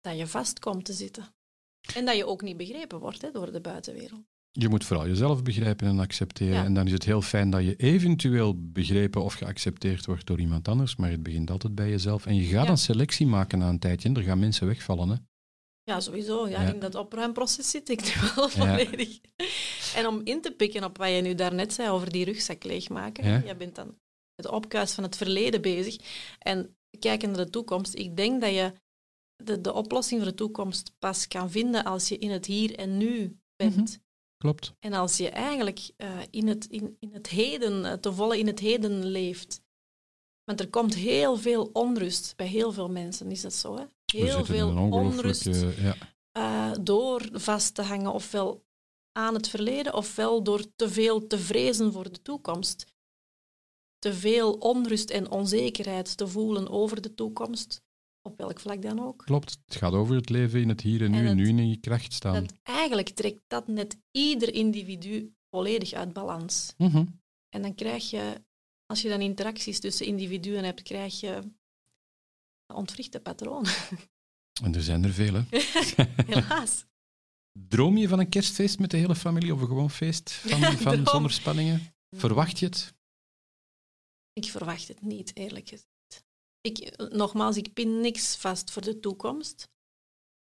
dat je vast komt te zitten. En dat je ook niet begrepen wordt hè, door de buitenwereld. Je moet vooral jezelf begrijpen en accepteren. Ja. En dan is het heel fijn dat je eventueel begrepen of geaccepteerd wordt door iemand anders, maar het begint altijd bij jezelf. En je gaat Ja. een selectie maken na een tijdje. en Er gaan mensen wegvallen. Hè? Ja, sowieso. Ja, Ja. In dat opruimproces zit ik nu wel volledig. En om in te pikken op wat je nu daarnet zei over die rugzak leegmaken. Ja. Je bent dan met de opkuis van het verleden bezig. En kijken naar de toekomst. Ik denk dat je de, de oplossing voor de toekomst pas kan vinden als je in het hier en nu bent. Mhm. Klopt. En als je eigenlijk eh, in, het, in, in het heden, eh, te volle in het heden leeft. Want er komt heel veel onrust bij heel veel mensen, is dat zo? Hè? Heel veel onrust ongelooflijke... Ja. eh, door vast te hangen, ofwel aan het verleden, ofwel door te veel te vrezen voor de toekomst. Te veel onrust en onzekerheid te voelen over de toekomst, op welk vlak dan ook. Klopt. Het gaat over het leven in het hier en nu, En het- nu in je kracht staan. Dat eigenlijk trekt dat net ieder individu volledig uit balans. Mhm. En dan krijg je, als je dan interacties tussen individuen hebt, krijg je ontwrichte patronen. En er zijn er veel. Hè. Helaas. Droom je van een kerstfeest met de hele familie of een gewoon feest van, van zonder spanningen? Verwacht je het? Ik verwacht het niet, eerlijk gezegd. Ik, nogmaals, ik pin niks vast voor de toekomst.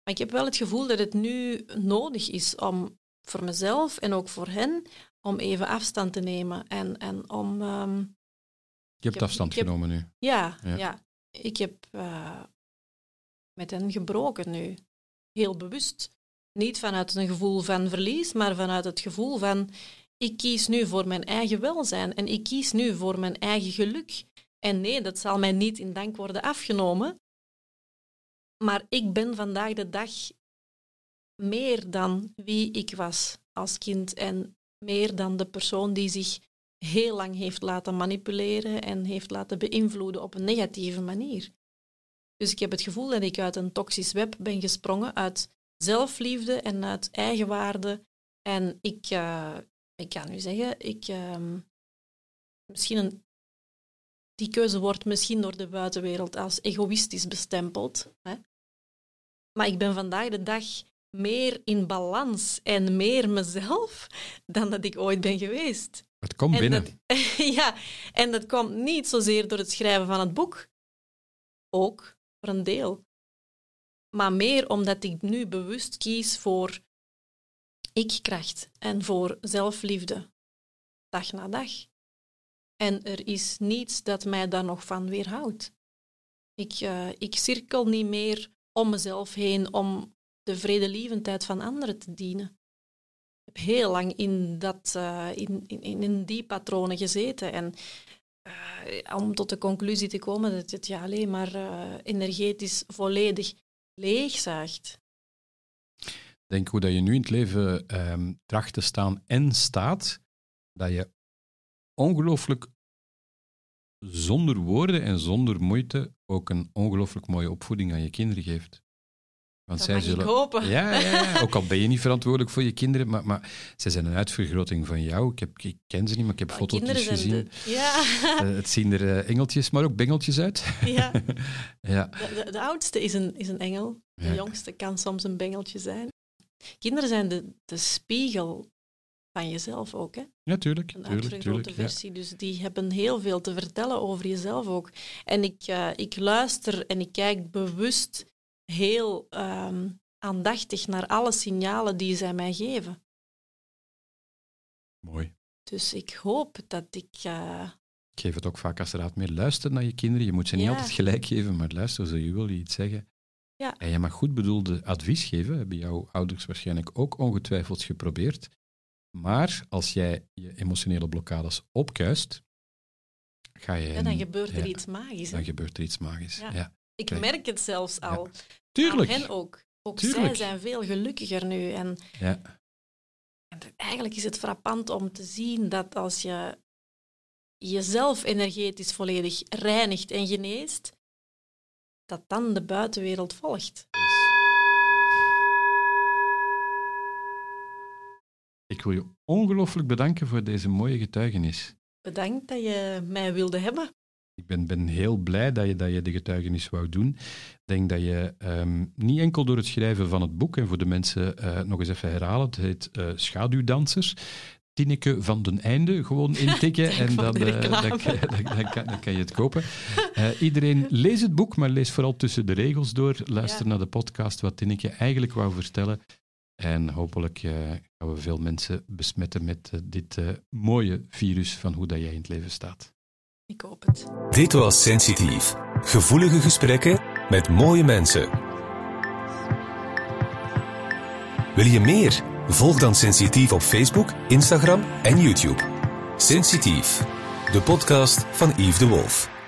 Maar ik heb wel het gevoel dat het nu nodig is om voor mezelf en ook voor hen om even afstand te nemen. En, en om... ehm, Je hebt heb- afstand heb- genomen nu. ja, Ja. ja. Ik heb eh, met hen gebroken nu. Heel bewust. Niet vanuit een gevoel van verlies, maar vanuit het gevoel van ik kies nu voor mijn eigen welzijn en ik kies nu voor mijn eigen geluk. En nee, dat zal mij niet in dank worden afgenomen. Maar ik ben vandaag de dag meer dan wie ik was als kind en meer dan de persoon die zich heel lang heeft laten manipuleren en heeft laten beïnvloeden op een negatieve manier. Dus ik heb het gevoel dat ik uit een toxisch web ben gesprongen, uit zelfliefde en uit eigenwaarde. En ik, uh, ik kan nu zeggen, ik, uh, misschien een, die keuze wordt misschien door de buitenwereld als egoïstisch bestempeld. Hè? Maar ik ben vandaag de dag meer in balans en meer mezelf dan dat ik ooit ben geweest. Het komt binnen. ja, en dat komt niet zozeer door het schrijven van het boek. Ook voor een deel. Maar meer omdat ik nu bewust kies voor ikkracht en voor zelfliefde. Dag na dag. En er is niets dat mij daar nog van weerhoudt. Ik, uh, ik cirkel niet meer om mezelf heen om de vredelievendheid van anderen te dienen. Heb heel lang in, dat, uh, in, in, in die patronen gezeten. En uh, om tot de conclusie te komen dat het ja, alleen maar uh, energetisch volledig leegzuigt. Denk hoe dat je nu in het leven um, tracht te staan en staat, dat je ongelooflijk zonder woorden en zonder moeite ook een ongelooflijk mooie opvoeding aan je kinderen geeft. Want dat zij zullen. hopen. Ja, ja, ja, ook al ben je niet verantwoordelijk voor je kinderen, maar, maar zij zijn een uitvergroting van jou. Ik, heb, ik ken ze niet, maar ik heb foto's gezien. ja. Uh, het zien er uh, engeltjes, maar ook bengeltjes uit. Ja. ja. De, de, de, oudste is een, is een engel. De jongste kan soms een bengeltje zijn. Kinderen zijn de, de spiegel van jezelf ook. Hè? Natuurlijk. Een uitvergrote versie. Dus die hebben heel veel te vertellen over jezelf ook. En ik, uh, ik luister en ik kijk bewust heel um, aandachtig naar alle signalen die zij mij geven. Mooi. Dus ik hoop dat ik. Uh... Ik geef het ook vaak als raad meer. Luister naar je kinderen. Je moet ze niet altijd gelijk geven, maar luister als je wil iets zeggen. Ja. En je mag goed bedoelde advies geven. Hebben jouw ouders waarschijnlijk ook ongetwijfeld geprobeerd. Maar als jij je emotionele blokkades opkuist, ga je. Ja, dan gebeurt er iets magisch. Dan gebeurt er iets magisch. Ja. Ik merk het zelfs al. Tuurlijk. Aan hen ook. Ook zij zijn veel gelukkiger nu. En, ja. en eigenlijk is het frappant om te zien dat als je jezelf energetisch volledig reinigt en geneest, dat dan de buitenwereld volgt. Ik wil je ongelooflijk bedanken voor deze mooie getuigenis. Bedankt dat je mij wilde hebben. Ik ben, ben heel blij dat je, dat je de getuigenis wou doen. Ik denk dat je um, niet enkel door het schrijven van het boek, en voor de mensen uh, nog eens even herhalen, het heet uh, Schaduwdansers. Tineke van den Einde gewoon intikken en dan, uh, dan, dan, kan, dan, kan, je het kopen. iedereen lees het boek, maar lees vooral tussen de regels door. Luister ja. naar de podcast wat Tineke eigenlijk wou vertellen. En hopelijk gaan we veel mensen besmetten met dit mooie virus van hoe dat jij in het leven staat. Ik het. Dit was Sensitief. Gevoelige gesprekken met mooie mensen. Wil je meer? Volg dan Sensitief op Facebook, Instagram en YouTube. Sensitief, de podcast van Yves de Wolf.